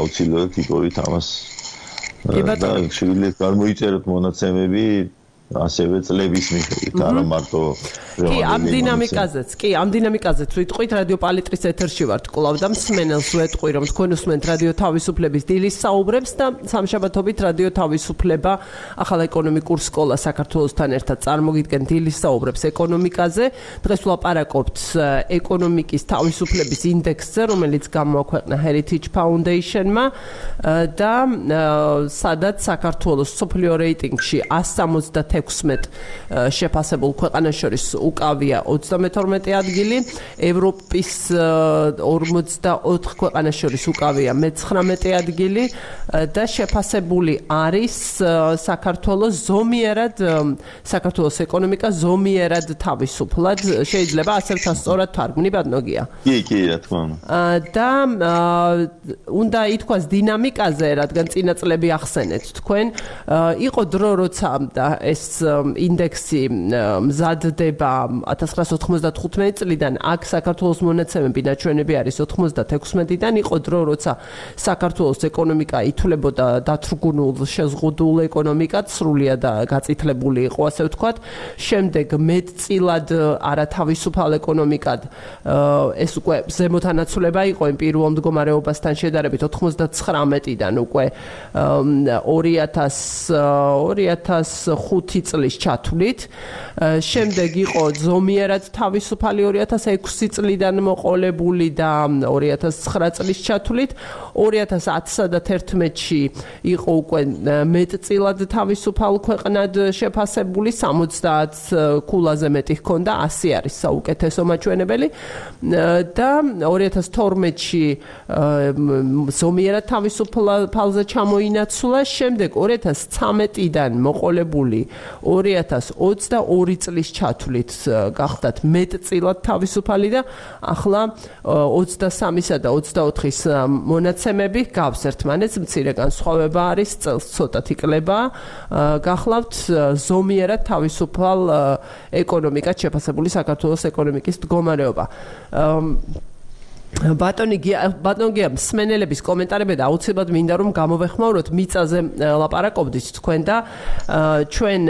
აუცილებლად იკორით ამას. და შეგვიძლია გამოიწეროთ მონაცემები ასევე წლების მიხედვით არა მარტო კი ამ დინამიკაზეც კი ამ დინამიკაზეც ვიტყვით რადიო პალიტრის ეთერში ვართ კლავ და მსმენელს ვეტყვი რომ თქვენ უსმენთ რადიო თავისუფლების დილის საუბრებს და სამშაბათობით რადიო თავისუფლება ახალ ეკონომიკურ სკოლა საქართველოსთან ერთად წარმოგიდგენ დილის საუბრებს ეკონომიკაზე. დღეს ვლაპარაკობთ ეკონომიკის თავისუფლების ინდექსზე რომელიც გამოაქვეყნა Heritage Foundation-მა და სადაც საქართველოს სოფლიო რეიტინგში 170 16 შეფასებულ ქვეყანას შორის უკავია 32 ადგილი, ევროპის 44 ქვეყანას შორის უკავია მე-19 ადგილი და შეფასებული არის საქართველოს ზომიერად საქართველოს ეკონომიკა ზომიერად თავისუფლად შეიძლება ასე ვთასწორად თარგმნი ბადნოგია. კი, კი, რა თქმა უნდა. და უნდა ითქვას დინამიკაზე, რადგან წინა წლები ახსენეთ თქვენ, იყო დრო როცა ეს ინდექსი მზადდება 1995 წლიდან აქ საქართველოს მონაცემები ნაჩვენები არის 96-დან იყო დრო როცა საქართველოს ეკონომიკა ითვლებოდა დათრგუნულ შეზღუდულ ეკონომიკად სრულიად გაწითლებული იყო ასე ვთქვათ. შემდეგ მეტწილად არათავისუფალ ეკონომიკად ეს უკვე ზემოთანაცვლება იყო იმ პირველ მდგომარეობასთან შედარებით 99-დან უკვე 2000 2005 წლის ჩათვლით. შემდეგ იყო ზომიერად თავისუფალი 2006 წლიდან მოყოლებული და 2009 წლის ჩათვლით. 2010-სა და 2011-ში იყო უკვე მეტწილად თავისუფალ ქვეყნად შეფასებული 70 კულაზე მეტი ჰქონდა 100 არის საუკეთესო მაჩვენებელი და 2012-ში ზომიერად თავისუფალზე ჩამოინაცვლა შემდეგ 2013-დან მოყოლებული 2022 წლის ჩათვლით გახდათ მეტწილად თავისუფალი და ახლა 23-სა და 24-ის მონაცემები გავს ერთმანეთს. მცირე განსხვავება არის წელს ცოტათი კლება გახლავთ ზომიერად თავისუფალ ეკონომიკად შეფასებული საქართველოს ეკონომიკის მდგომარეობა ბატონი ბატონი მსმენელების კომენტარები და აუცილებლად მინდა რომ გამოვეხმაუროთ მიწაზე ლაპარაკობდით თქვენ და ჩვენ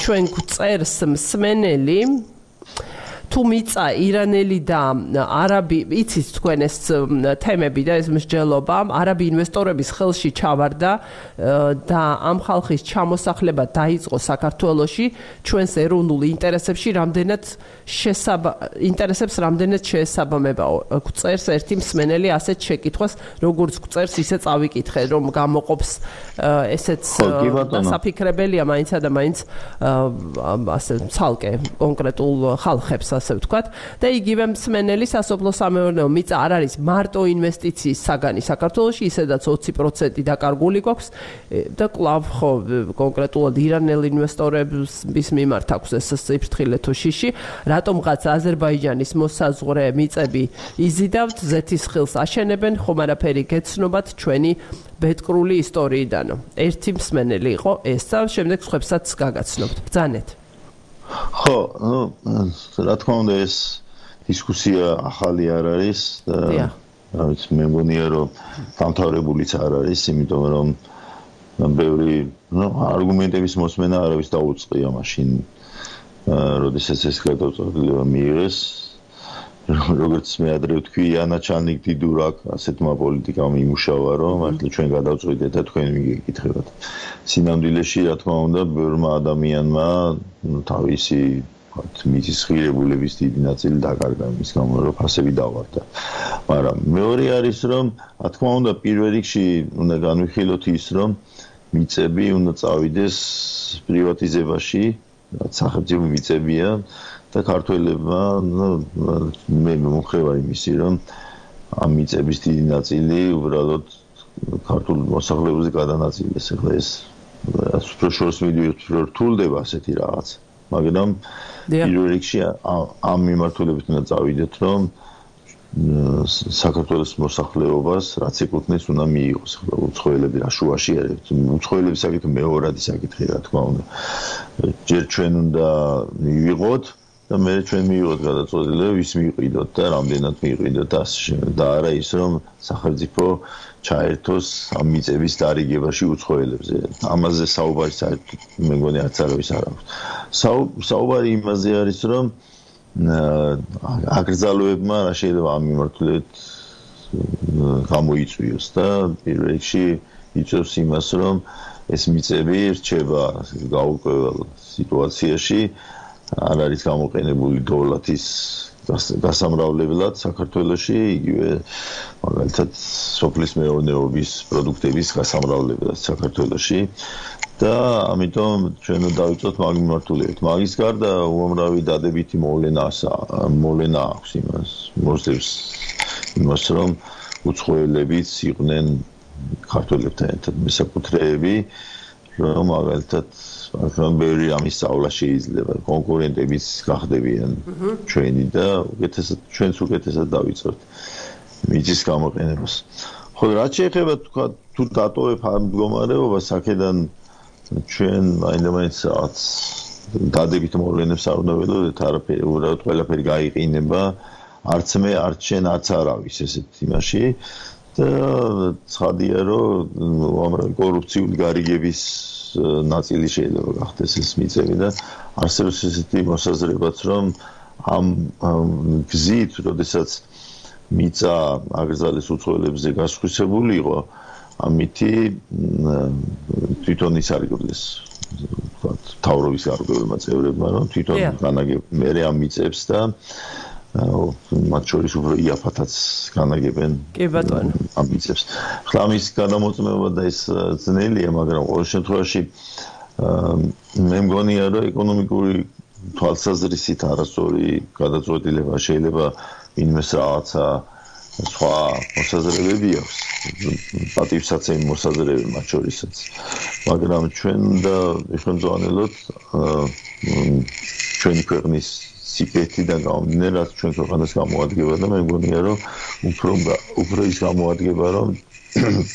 ჩვენ გვწერს მსმენელი. თუ მიწა ირანელი და არაბი იცით თქვენ ეს თემები და ეს მსჯელობა არაბი ინვესტორების ხელში ჩავარდა და ამ ხალხის ჩამოსახლება დაიწყო საქართველოში ჩვენს ეროვნულ ინტერესებში რამდენად შესაბ ინტერესებს რამდენად შეესაბამებაო წერს ერთი მსმენელი ასეთ შეკითხვას როგორც წერს ისე წავიკითხე რომ გამოყოფს ესეც საფიქრებელია მაინცა და მაინც ასე ცალკე კონკრეტულ ხალხებს ასე ვთქვათ. და იგივე მსმენელი სასოფლო სამეურნეო მიწა არ არის მარტო ინვესტიციის საგანი. საქართველოში ისედაც 20% დაკარგული გვაქვს. და კლავ ხო კონკრეტულად ირანელ ინვესტორების მიმართ აქვს ეს სიფრთხილე თუ შიში რატომღაც აზერბაიჯანის მოსაზღვრე მიწები იზიდავთ ზეთისხილს აშენებენ ხომ არაფერი გეცნობათ ჩვენი ბედკრული ისტორიიდანო ერთი მსმენელი იყო ეს და შემდეგ ხვებსაც გაგაცნობთ ბძანეთ ხო, ну, რა თქმა უნდა ეს დისკუსია ახალი არ არის და რა ვიცი, მე მგონია რომ დამთავრებულიც არ არის, იმიტომ რომ ბევრი, ну, არგუმენტების მოსმენა არავის დაუწყია მაშინ, როდესაც ეს გადაწყვეტილება მიიღეს, როგორც მე ადრე ვთქვი, ანა ჩანიკ დიდურაკ ასეთმა პოლიტიკამ იმუშავა, რომ ახლა ჩვენ გადავწყვიტეთ და თქვენ მიგეკითხებათ. სინამდვილეში, რა თქმა უნდა, ბევრმა ადამიანმა თავისი მიწის ღირებულების დიდი ნაწილი დაკარგა მის გამო, რომ ფასები დავარდა. მაგრამ მეორე არის, რომ რა თქმა უნდა, პირველ რიგში უნდა განვიხილოთ ის, რომ მიწები უნდა წავიდეს პრივატიზებაში, სახელმწიფო მიწებია. და ქართველებმა მე მომხრევა იმისი რომ ამ მიწების დიდი ნაწილი უბრალოდ ქართულ მოსახლეობაზე გადანაწილეს ახლა ეს სპეციალს მიდიოთ რთულდება ასეთი რაღაც მაგრამ პირველ რიგში ამ მიმართულებით უნდა წავიდეთ რომ საქართველოს მოსახლეობას რაც ეკუთვნის უნდა მიიღოს. უცხოელები რაშუაში არის უცხოელების საკითხი მეორადი საკითხი რა თქმა უნდა. ჯერ ჩვენ უნდა მივიღოთ და მე ჩვენ მივიღოთ გადაწყვეტილება ვის მივიყიდოთ და რამდენად მივიყიდოთ და და არა ის რომ სახელმწიფო ჩაერთოს ამ მიწების დარიგებაში უცხოელებზე. ამაზე საუბარი საერთოდ მე მგონი არც არავის არ აქვს საუბარი იმაზე არის რომ აკრძალოებმა რა შეიძლება ამ მიმართულებით გამოიწვიოს და პირველ რიგში იწევს იმას რომ ეს მიწები რჩება გაუკვებელ სიტუაციაში არ არის გამოყენებული დოლათის გასამრავლებლად საქართველოში იგივე მაგალითად სოფლის მეურნეობის პროდუქტების გასამრავლებლად საქართველოში და ამიტომ ჩვენ დავიწყოთ მაგ მიმართულებით. მაგის გარდა უამრავი დადებითი მოვლენაა მოვლენა აქვს იმას მოსდევს იმას რომ უცხოელებიც იყვნენ ქართველებთან ერთად მესაკუთრეები რომ მაგალითად რომ ბევრი ამის სწავლა შეიძლება კონკურენტებიც გახდებიან ჩვენი და უკეთესად ჩვენც უკეთესად დავიწყოთ მიწის გამოყენებას. ხო რა შეიძლება თქვა თუ დატოვებ ამ მდგომარეობას აქედან ჩვენ მაინდამაინც რაც დადებით მოვლენებს არ უნდა ველოდეთ არაფერი უბრალოდ ყველაფერი გაიყინება. არც მე არც შენ არც არავის ესეთ იმაში. და ცხადია რომ უამრავი კორუფციული გარიგების ნაწილი შეიძლება გახდეს ეს მიწები და არსებობს ესეთი მოსაზრებაც რომ ამ გზით, როდესაც მიწა აგრძალის უცხოელებზე გასხვისებული იყო, ამითი თვითონ ის არიგოდეს ვთქვათ, თავრობის გარკვეულმა წევრებმა, რომ თვითონ განაგებ მე ამ მიწებს და მათ შორის უფრო იაფათაც განაგებენ კი ბატონო. ამბიციებს. ხლა ამის გადამოწმება და ეს ძნელია, მაგრამ ყოველ შემთხვევაში მე მგონია რომ ეკონომიკური თვალსაზრისით არასწორი გადაწყვეტილება შეიძლება ინმეს რაღაცა სხვა მოსაზრებები აქვს. პატივსაცემი მოსაზრებები მათ შორისაც. მაგრამ ჩვენ და ეხმძანელოთ ჩვენი ქვეყნის სიკეთიდან გამომდინარე, რაც ჩვენ ქვეყანას გამოადგება და მე მგონია რომ უფრო უფრო ის გამოადგება რომ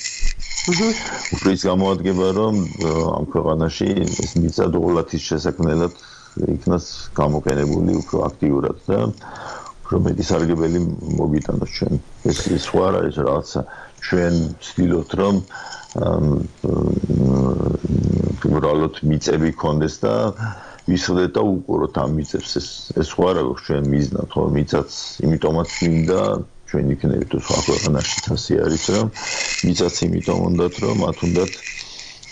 უფრო ის გამოადგება რომ ამ ქვეყანაში ეს მიწა დოლათის შესაქმნელად იქნას გამოყენებული უფრო აქტიურად და უფრო მეტი სარგებელი მოგიტანოს ჩვენ. ეს ის სხვა არის რაღაცა ჩვენ ვცდილობთ რომ უბრალოდ მიწები კონდეს და ვისხდეთ და უყუროთ ამ მიწებს. ეს ეს ხო არა გვაქვს ჩვენ მიზნად ხო? მიწაც იმიტომაც მინდა ჩვენ იქნებით სხვა ქვეყანაში თასი არის რომ მიწაც იმიტომ უნდათ რომ მათ უნდათ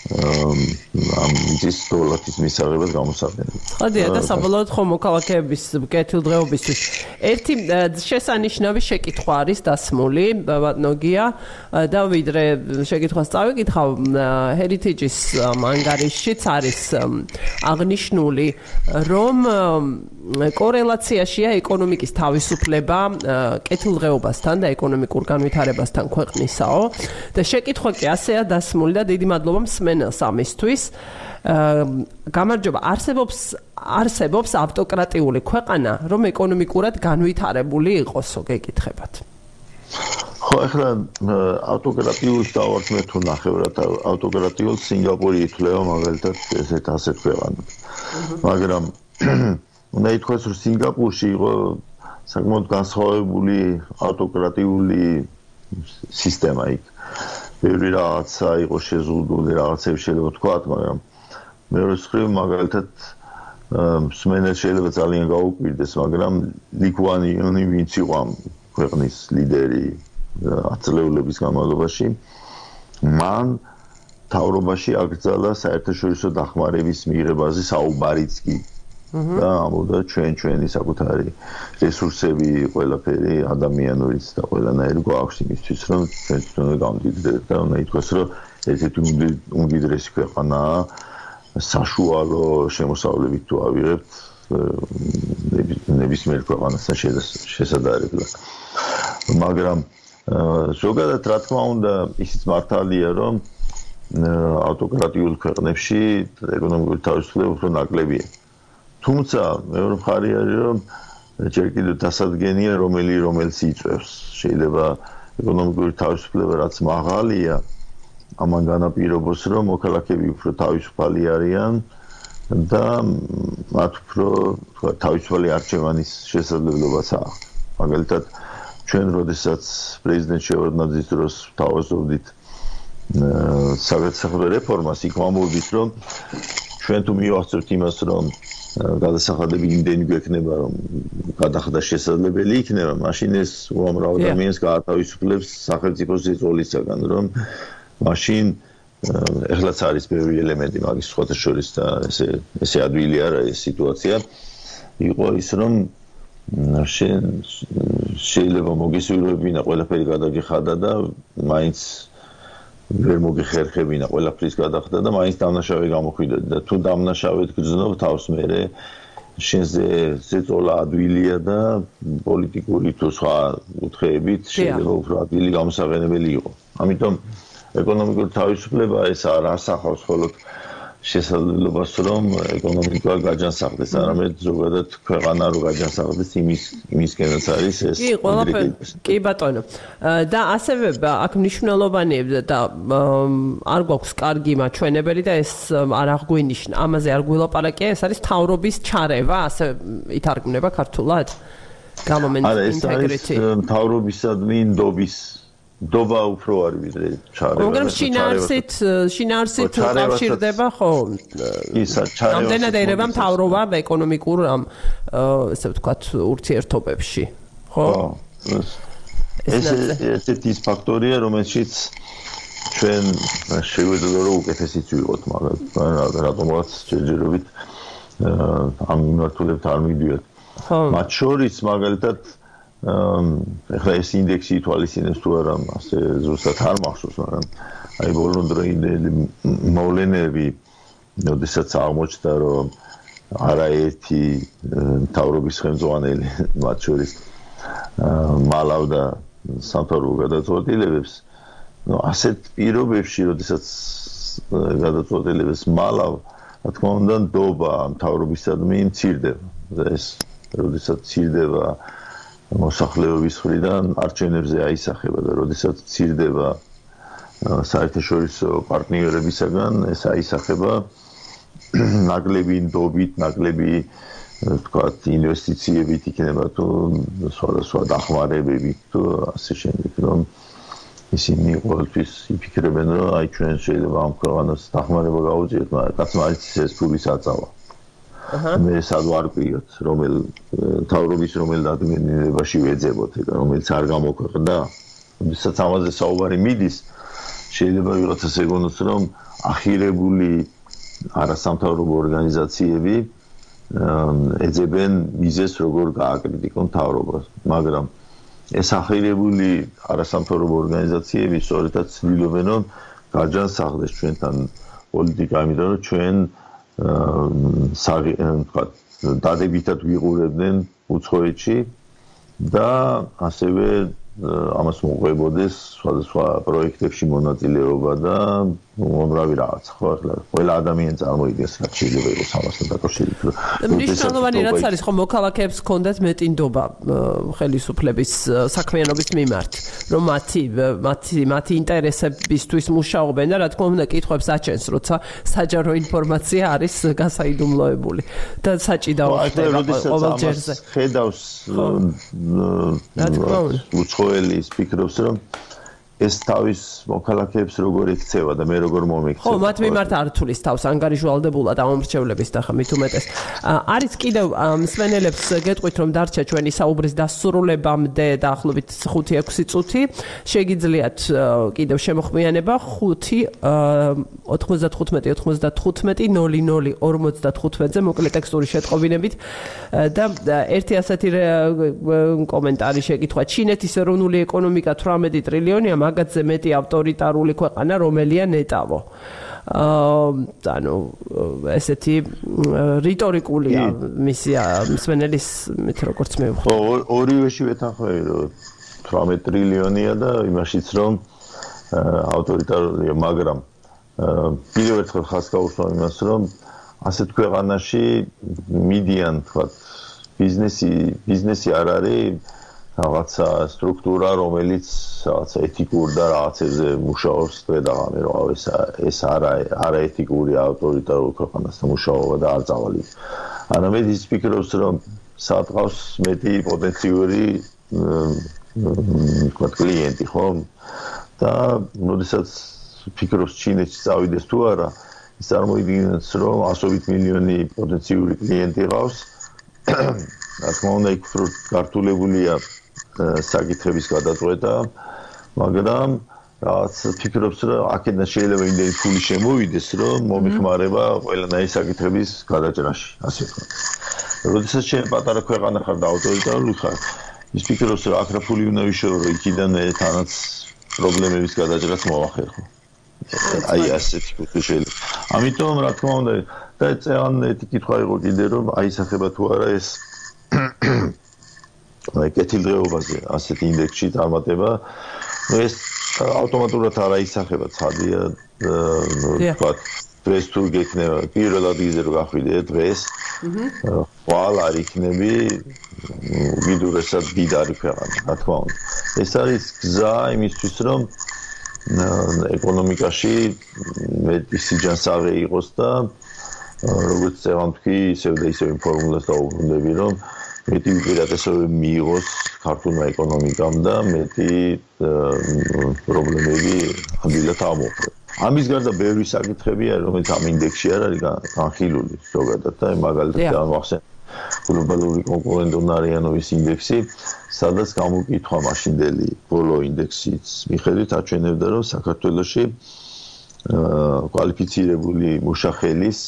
ამ ის დოლათის მისაღებად გამოსაყენებლად. ხადია და საბოლოოდ ხომ მოქალაქეების კეთილდღეობისთვის ერთი შესანიშნავი შეკითხვა არის დასმული ბატონოგია და ვიდრე შეკითხვას წავიკითხავ heritage-ის ანგარიშშიც არის აღნიშნული რომ კორელაციაშია ეკონომიკის თავისუფლება კეთილდღეობასთან და ეკონომიკურ განვითარებასთან ქვეყნისაო. და შეკითხვა კი ასეა დასმული და დიდი მადლობა მსმენელს ამისთვის გამარჯობა არსებობს არსებობს ავტოკრატიული ქვეყანა რომ ეკონომიკურად განვითარებული იყოსო გეკითხებათ. ხო ახლა ავტოკრატიულს დავართ მე თუ ნახევრად. ავტოკრატიულს სინგაპური ითვლება მაგალითად ესეთ ასეთ ქვეყანად მაგრამ უნდა ითქვას, რომ სინგაპურში იყო საკმაოდ განსხვავებული ავტოკრატიული სისტემა იქ. ბევრი რაღაცა იყო შეზღუდული, რაღაცები შეიძლება თქვა, მაგრამ მეორე მხრივ მაგალითად მსმენელს შეიძლება ძალიან გაუკვირდეს, მაგრამ ლიკვანი იონი ვინც იყო ამ ქვეყნის ლიდერი აწლეულების განმავლობაში, მან თავრობაში აკრძალა საერთაშორისო დახმარების მიღებაზე საუბარიც კი და ამოდა ჩვენ ჩვენი საკუთარი რესურსები, ყველაფერი ადამიანურიც და ყველანაირი გვაქვს იმისთვის, რომ ჩვენ თვითონ გავდიდეთ და უნდა ითქვას, რომ ესეთი უმდიდრესი ქვეყანაა საშუალო შემოსავლებით თუ ავიღებთ ნებისმიერ ქვეყანასთან შესაძლებლად. მაგრამ ზოგადად რა თქმა უნდა, ისიც მართალია, რომ ავტოკრატიულ ქვეყნებში ეკონომიკური თავისუფლება უფრო ნაკლებია. თუმცა მეორე მხარე არის რომ ჯერ კიდევ დასადგენია რომელი რომელს იწევს შეიძლება ეკონომიკური თავისუფლება რაც მაღალია ამან განაპირობოს რომ მოქალაქეები უფრო თავისუფალი არიან და მათ უფრო თქვა თავისუფალი არჩევანის შესაძლებლობაც აქვს მაგალითად ჩვენ როდესაც პრეზიდენტ შევარდნაძის დროს თავაზობდით საგარეო რეფორმას იქ ვამბობდით რომ ჩვენ თუ მივახცევთ იმას რომ გადასახადები იმდენი გვექნება რომ გადახდა შესაძლებელი იქნება. მაშინ ეს უამრავ ადამიანს გაათავისუფლებს სახელმწიფოს ზეწოლისაგან რომ მაშინ ეხლაც არის ბევრი ელემენტი მაგის სხვათა შორის და ესე ესე ადვილი არა ეს სიტუაცია. იყო ის რომ შეიძლება მოგესურვებინა ყველაფერი გადაგიხადა და მაინც ვერ მოგიხერხებინა ყველაფრის გადახდა და მაინც დამნაშავე გამოხვიდა და თუ დამნაშავედ გძნობ თავს მე შენზე ზეწოლა ადვილია და პოლიტიკური თუ სხვა უთხეებით შეიძლება უფრო ადვილი გამოსაღენებელი იყოს. ამიტომ ეკონომიკური თავისუფლება ეს არ ასახავს მხოლოდ შესაძლებლობას რომ ეკონომიკა გაჯანსაღდეს, არამედ ზოგადად ქვეყანა რო გაჯანსაღდეს იმის იმისკენაც არის ეს. კი, ყველაფერი. კი ბატონო. და ასევე აქ მნიშვნელოვანი და არ გვაქვს კარგი მაჩვენებელი და ეს არ აღგვინიშნა. ამაზე არ გვილაპარაკია, ეს არის თავრობის ჩარევა, ასე ითარგმნება ქართულად? გამომენტ ინტეგრიტი. არა, ეს არის თავრობისადმი ნდობის დობა უფრო არის ვიდრე ჩარევა. მაგრამ შინაარსით შინაარსით კავშირდება ხო? ისა ჩარევა. ამდენად ერევა მთავრობა ეკონომიკურ ამ ესე ვთქვათ ურთიერთობებში, ხო? ეს ეს ეს ფაქტორია რომელშიც ჩვენ შეგვიძლია რომ უკეთესიც ვიყოთ, მაგრამ რატომღაც ჯერჯერობით ამ მიმართულებით არ მიდიოთ. ხო. მათ შორის მაგალითად ეხლა ეს ინდექსი ითვალისწინებს თუ არა ასე ზუსტად არ მახსოვს მაგრამ აი ბოლო დროინდელი მოვლენები როდესაც აღმოჩნდა რომ არაერთი თავრობის ხელმძღვანელი მათ შორის მალავდა სამთავრობო გადაწყვეტილებებს ну ასეთ პირობებში როდესაც გადაწყვეტილებებს მალავ რა თქმა უნდა ნდობა თავრობისადმი მცირდება ეს როდესაც მცირდება მოსახლეობის მხრიდან არჩევნებზე აისახება და როდესაც ცირდება საერთაშორისო პარტნიორებისაგან ეს აისახება ნაკლები ნდობით, ნაკლები თქვათ ინვესტიციებით იქნება თუ სხვადასხვა დახმარებებით თუ ასე შემდეგ რომ ისინი ყოველთვის იფიქრებენ რომ აი ჩვენ შეიძლება ამ ქვეყანას დახმარება გაუწიოთ, მაგრამ კაც მაინც ეს ფულის აწავა. მე სად ვარ კვიოთ რომელ თავრობის რომელ ადმინისტრაციაში ვეძებოთ ეხლა რომელიც არ გამოქვეყნდა. ვისაც ამაზე საუბარი მიდის შეიძლება ვიღაცას ეგონოს რომ ახირებული არასამთავრობო ორგანიზაციები ეძებენ მიზეს როგორ გააკრიტიკონ თავრობას. მაგრამ ეს ახირებული არასამთავრობო ორგანიზაციები სწორედაც ცდილობენ რომ გაჯანსაღდეს ჩვენთან პოლიტიკა იმიტომ რომ ჩვენ თქვა დადებითად ვიყურებდნენ უცხოეთში და ასევე ამას მოყვებოდეს სხვადასხვა პროექტებში მონაწილეობა და უამრავი რაღაც ხო ახლა ყველა ადამიანი წარმოიდგენს რა შეიძლება იყოს ამასთან დაკავშირებით მნიშვნელოვანი რაც არის ხო მოქალაქეებს კონდეთ მეტინდობა ხელისუფლების საქმიანობის მიმართ რომ მათი მათი მათი ინტერესებისთვის მუშაობენ და რა თქმა უნდა კითხვებს აჩენს როცა საჯარო ინფორმაცია არის გასაიდუმლოებული და საჭიდაო ხდება ყოველ ჯერზე ხედავს რა თქმა უნდა ყოველის ფიქრობს რომ ეს თავის მოქალაქეებს როგორ იქცევა და მე როგორ მომიქცევ. ხო, მათ მიმართ არ თulis თავს ანგარიშვალდებულად ამომრჩევლების და ხა მით უმეტეს. არის კიდევ მსმენელებს გეტყვით რომ დარჩა ჩვენი საუბრის დასრულებამდე დაახლოებით 5-6 წუთი. შეგიძლიათ კიდევ შემოხმიანება 5-95-95-00-55-ზე მოკლე ტექსტური შეტყობინებით და ერთი ასეთი კომენტარი შეკითხვა ჩინეთის ეროვნული ეკონომიკა 18 ტრილიონია მაგათზე მეტი ავტორიტარული ქვეყანა რომელია ნეტავო. აა ანუ ესეთი რიტორიკულია მისი მსმენელის მით როგორც მე ვხო. ორივეში ვეთანხმები რომ 18 ტრილიონია და იმაშიც რომ ავტორიტარულია, მაგრამ პირველ ერთხელ ხას გაუსვა იმას რომ ასეთ ქვეყანაში მიდიან თქვა ბიზნესი ბიზნესი არ არის რაღაცა სტრუქტურა, რომელიც რაღაცა ეთიკურ და რაღაცებზე მუშაობს დღე-დღე, რომ ეს ეს არა არა ეთიკური ავტორიტარული ქვეყანასთან მუშაობა და არ წავალი. ანამედ ის ფიქრობს, რომ საათავს მეტი პოტენციური მ კლიენტი ხო? და მოდესაც ფიქრობს ჩინეთში წავიდეს თუ არა, ის წარმოიდგინებს, რომ 100 მილიონი პოტენციური კლიენტი ყავს. რა თქმა უნდა, იქ ქართულებულია საკითხების გადაწყვეტა, მაგრამ რაც ფიქრობს რომ აქედან შეიძლება იმდენი ფული შემოვიდეს, რომ მომიხმარება ყველანაირი საკითხების გადაჭრაში, ასე ვთქვათ. როდესაც შენ პატარა ქვეყანა ხარ და ავტორიტარული ხარ, ის ფიქრობს რომ აქ რა ფული უნდა ვიშორო, რომ იქიდან თანაც პრობლემების გადაჭრას მოახერხო. აი ასეთი ფული შეიძლება. ამიტომ რა თქმა უნდა და წეან ეთი კითხვა იყო კიდე რომ აისახება თუ არა ეს აი კეთილდღეობაზე ასეთი ინდექსში წარმატება ეს ავტომატურად არ აისახება ცხადია თქვა დღეს თუ გექნება პირველად იზერ გახვიდე დღეს ხვალ არ იქნები ვიდურესად დიდარი ქვეყანა რა თქმა უნდა. ეს არის გზა იმისთვის რომ ეკონომიკაში მეტი სიჯანსაღე იყოს და როგორც წევან თქვი ისევ და ისევ ინფორმაციას დაუბრუნდები რომ მეტი უპირატესობა მიიღოს ქართულმა ეკონომიკამ და მეტი პრობლემები ამილად ამოხდა. ამის გარდა ბევრი საკითხები არის, რომელიც ამ ინდექსში არ არის განხილული ზოგადად და მაგალითად გამახსენ გლობალური კონკურენტუნარიანობის ინდექსი, სადაც გამოკითხვა მაშინდელი ბოლო ინდექსის მიხედვით აჩვენებდა, რომ საქართველოში კვალიფიცირებული მუშახელის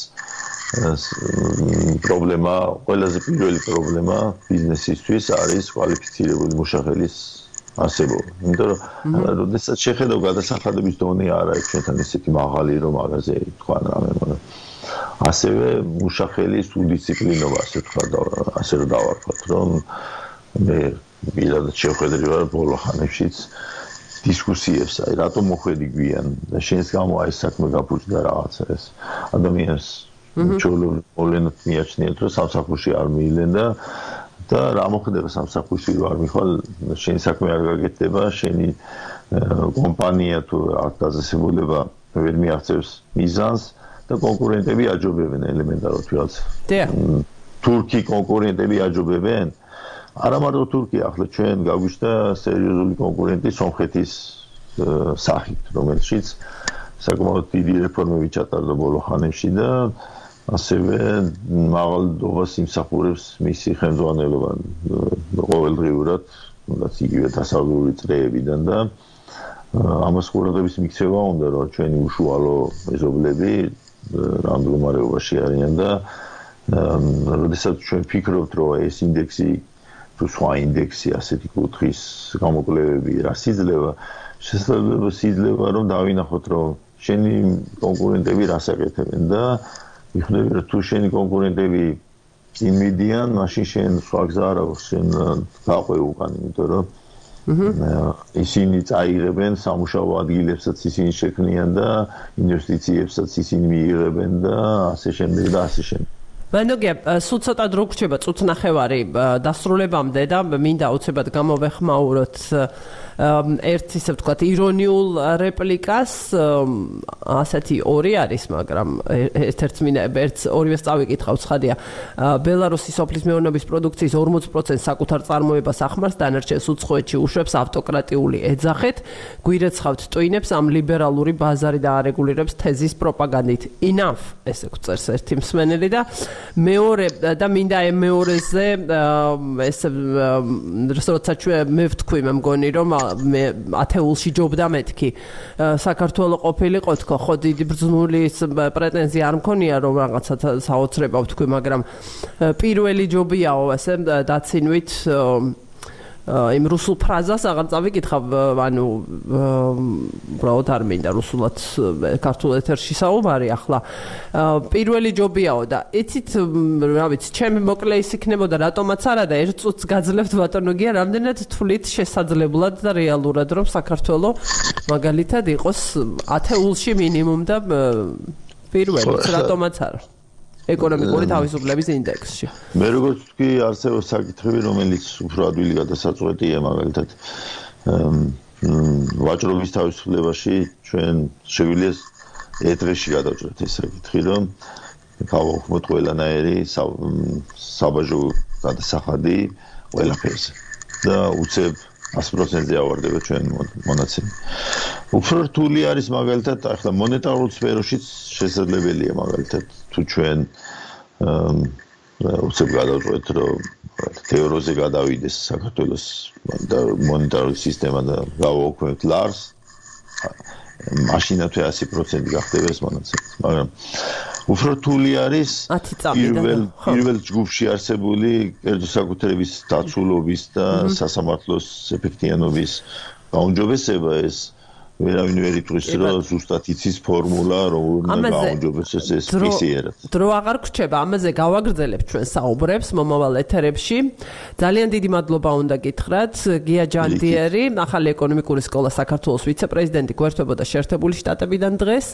პრობლემა, ყველაზე პირველი პრობლემა ბიზნესისთვის არის კვალიფიცირებული მუშახელის არსებობა. იმიტომ რომ როდესაც შეხედავ გადასახადების დონე არ არის ჩვენთან ისეთი მაღალი რომ მაგაზე თქვა რამე, მაგრამ ასევე მუშახელის უდისციპლინობა, ასე თქვა და ასე რომ დავარქვათ, რომ მე მილად შევხედრი ვარ ბოლო ხანებშიც დისკუსიებს, აი რატომ მოხვედი გვიან და შენს გამო აი საქმე გაფუჭდა რაღაცა ეს ადამიანს ჩოლო მოლენოთ მიაჩნიეთ რომ სამსახურში არ მიილენ და და რა მოხდება სამსახურში რომ არ მიხვალ შენი საქმე არ გაგეთდება შენი კომპანია თუ არ დაზესებულება ვერ მიაღწევს მიზანს და კონკურენტები აჯობებენ ელემენტარულად თვალს თურქი კონკურენტები აჯობებენ? არა მარტო თურქია ახლა ჩვენ გავიშთა სერიოზული კონკურენტი სომხეთის სახით რომელშიც საკმაოდ დიდი რეფორმები ჩატარდა ბოლო ხანებში და ასევე მაღალდობას იმსახურებს მისი ხელმძღვანელობა ყოველდღიურად, თუნდაც იგივე დასავლური წრეებიდან და ამას ყურადღების მიქცევა უნდა რომ ჩვენი უშუალო მეზობლები რა მდგომარეობაში არიან და როდესაც ჩვენ ფიქრობთ რომ ეს ინდექსი თუ სხვა ინდექსი ასეთი კუთხის გამოკვლევები რა სიძლება შესაძლოა სიძლება რომ დავინახოთ რომ შენი კონკურენტები რას აკეთებენ და მიხვდები რომ თუ შენი კონკურენტები იმედიან, მაშინ შენ სხვა გზა არ აქვს, შენ გაყვე უკან, იმიტომ რომ ისინი წაიღებენ სამუშაო ადგილებსაც ისინი შექმნიან და ინვესტიციებსაც ისინი მიიღებენ და ასე შემდეგ და ასე შემდეგ. მანდოგია სულ ცოტა დრო გრჩება წუთნახევარი დასრულებამდე და მინდა უცებად გამოვეხმაუროთ ერთ ისე ვთქვათ ირონიულ რეპლიკას ასეთი ორი არის მაგრამ ერთ-ერთ მინდა ერთ ორივეს წავიკითხავ ცხადია ბელარუსის სოფლის მეურნეობის პროდუქციის 40% საკუთარ წარმოებას ახმარს დანარჩენს უცხოეთში უშვებს ავტოკრატიული ეძახეთ გვირეცხავთ ტვინებს ამ ლიბერალური ბაზარი და არეგულირებს თეზის პროპაგანდით. Enough ესე გვწერს ერთი მსმენელი და მეორე და მინდა ამ მეორეზე ეს როცა ჩვენ მე ვთქვი მე მგონი რომ მე ათეულში ჯობდა მეთქი. საქართველოს ყოფილიყო თქო ხო დიდი ბრძნული პრეტენზია არ მქონია რომ რაღაცა საოცრება ვთქვი მაგრამ პირველი ჯობიაო ესე დაცინვით იმ რუსულ ფრაზას აღარ წავიკითხავ ანუ უბრალოდ არ მინდა რუსულად ქართულ ეთერში საუბარი ახლა. პირველი ჯობიაო და იცით რა ვიცი ჩემი მოკლე ის იქნებოდა რატომაც არა და ერთ წუთს გაძლევთ ბატონო გია რამდენად თვლით შესაძლებლად და რეალურად რომ საქართველოს მაგალითად იყოს ათეულში მინიმუმ და პირველი რატომაც არა ეკონომიკური თავისუფლების ინდექსში. მე როგორც თქვი, არსებობს საკითხები, რომელიც უფრო ადვილი გადასაწყვეტია, მაგალითად ვაჭრობის თავისუფლებაში ჩვენ შეგვიძლია ეთრეში გადავჭრათ ეს საკითხი, რომ გავაუქმოთ ყველანაირი საბაჟო გადასახადი ყველაფერზე და უცებ 100%-ზე ავარდება ჩვენ მონაცემი. უფრო რთული არის მაგალითად ახლა მონეტარულ სფეროშიც შესაძლებელია მაგალითად თუ ჩვენ უცებ გადავწყვეტ რომ თეოროზე გადავიდეს საქართველოს მონეტარული სისტემა და გავაუქმებთ ლარს მაშინათვე 100% გახდება ეს მონაცემი მაგრამ უფრო რთული არის პირველ პირველ ჯგუფში არსებული კერძო საკუთრების დაცულობის და სასამართლოს ეფექტიანობის გაუნჯობესება ეს ვერავინ ვერ იტყვის რომ ზუსტად იცის ფორმულა რომ უნდა გააუმჯობესოს ეს ეს ფიქსიერად. დრო აღარ გრჩება, ამაზე გავაგრძელებ ჩვენ საუბრებს მომავალ ეთერებში. ძალიან დიდი მადლობა უნდა გითხრათ გია ჯანდიერი, ახალი ეკონომიკური სკოლა საქართველოს ვიცე-პრეზიდენტი გვერდებოდა შეერთებული შტატებიდან დღეს.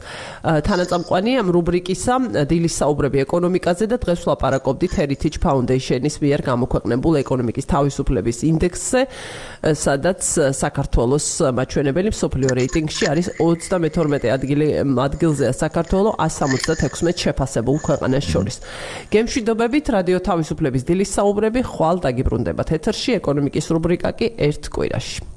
თანაწამყვანი ამ რუბრიკისა დილის საუბრები ეკონომიკაზე და დღეს ვლაპარაკობდით Heritage Foundation-ის მიერ გამოქვეყნებულ ეკონომიკის თავისუფლების ინდექსზე, სადაც საქართველოს მაჩვენებელი მსოფლიო რეიტინგში არის 32 ადგილი ადგილზეა საქართველო 176 შეფასებულ ქვეყანას შორის. გემშვიდობებით რადიო თავისუფლების დილის საუბრები ხვალ დაგიბრუნდებათ ეთერში ეკონომიკის რუბრიკა კი ერთ კვირაში.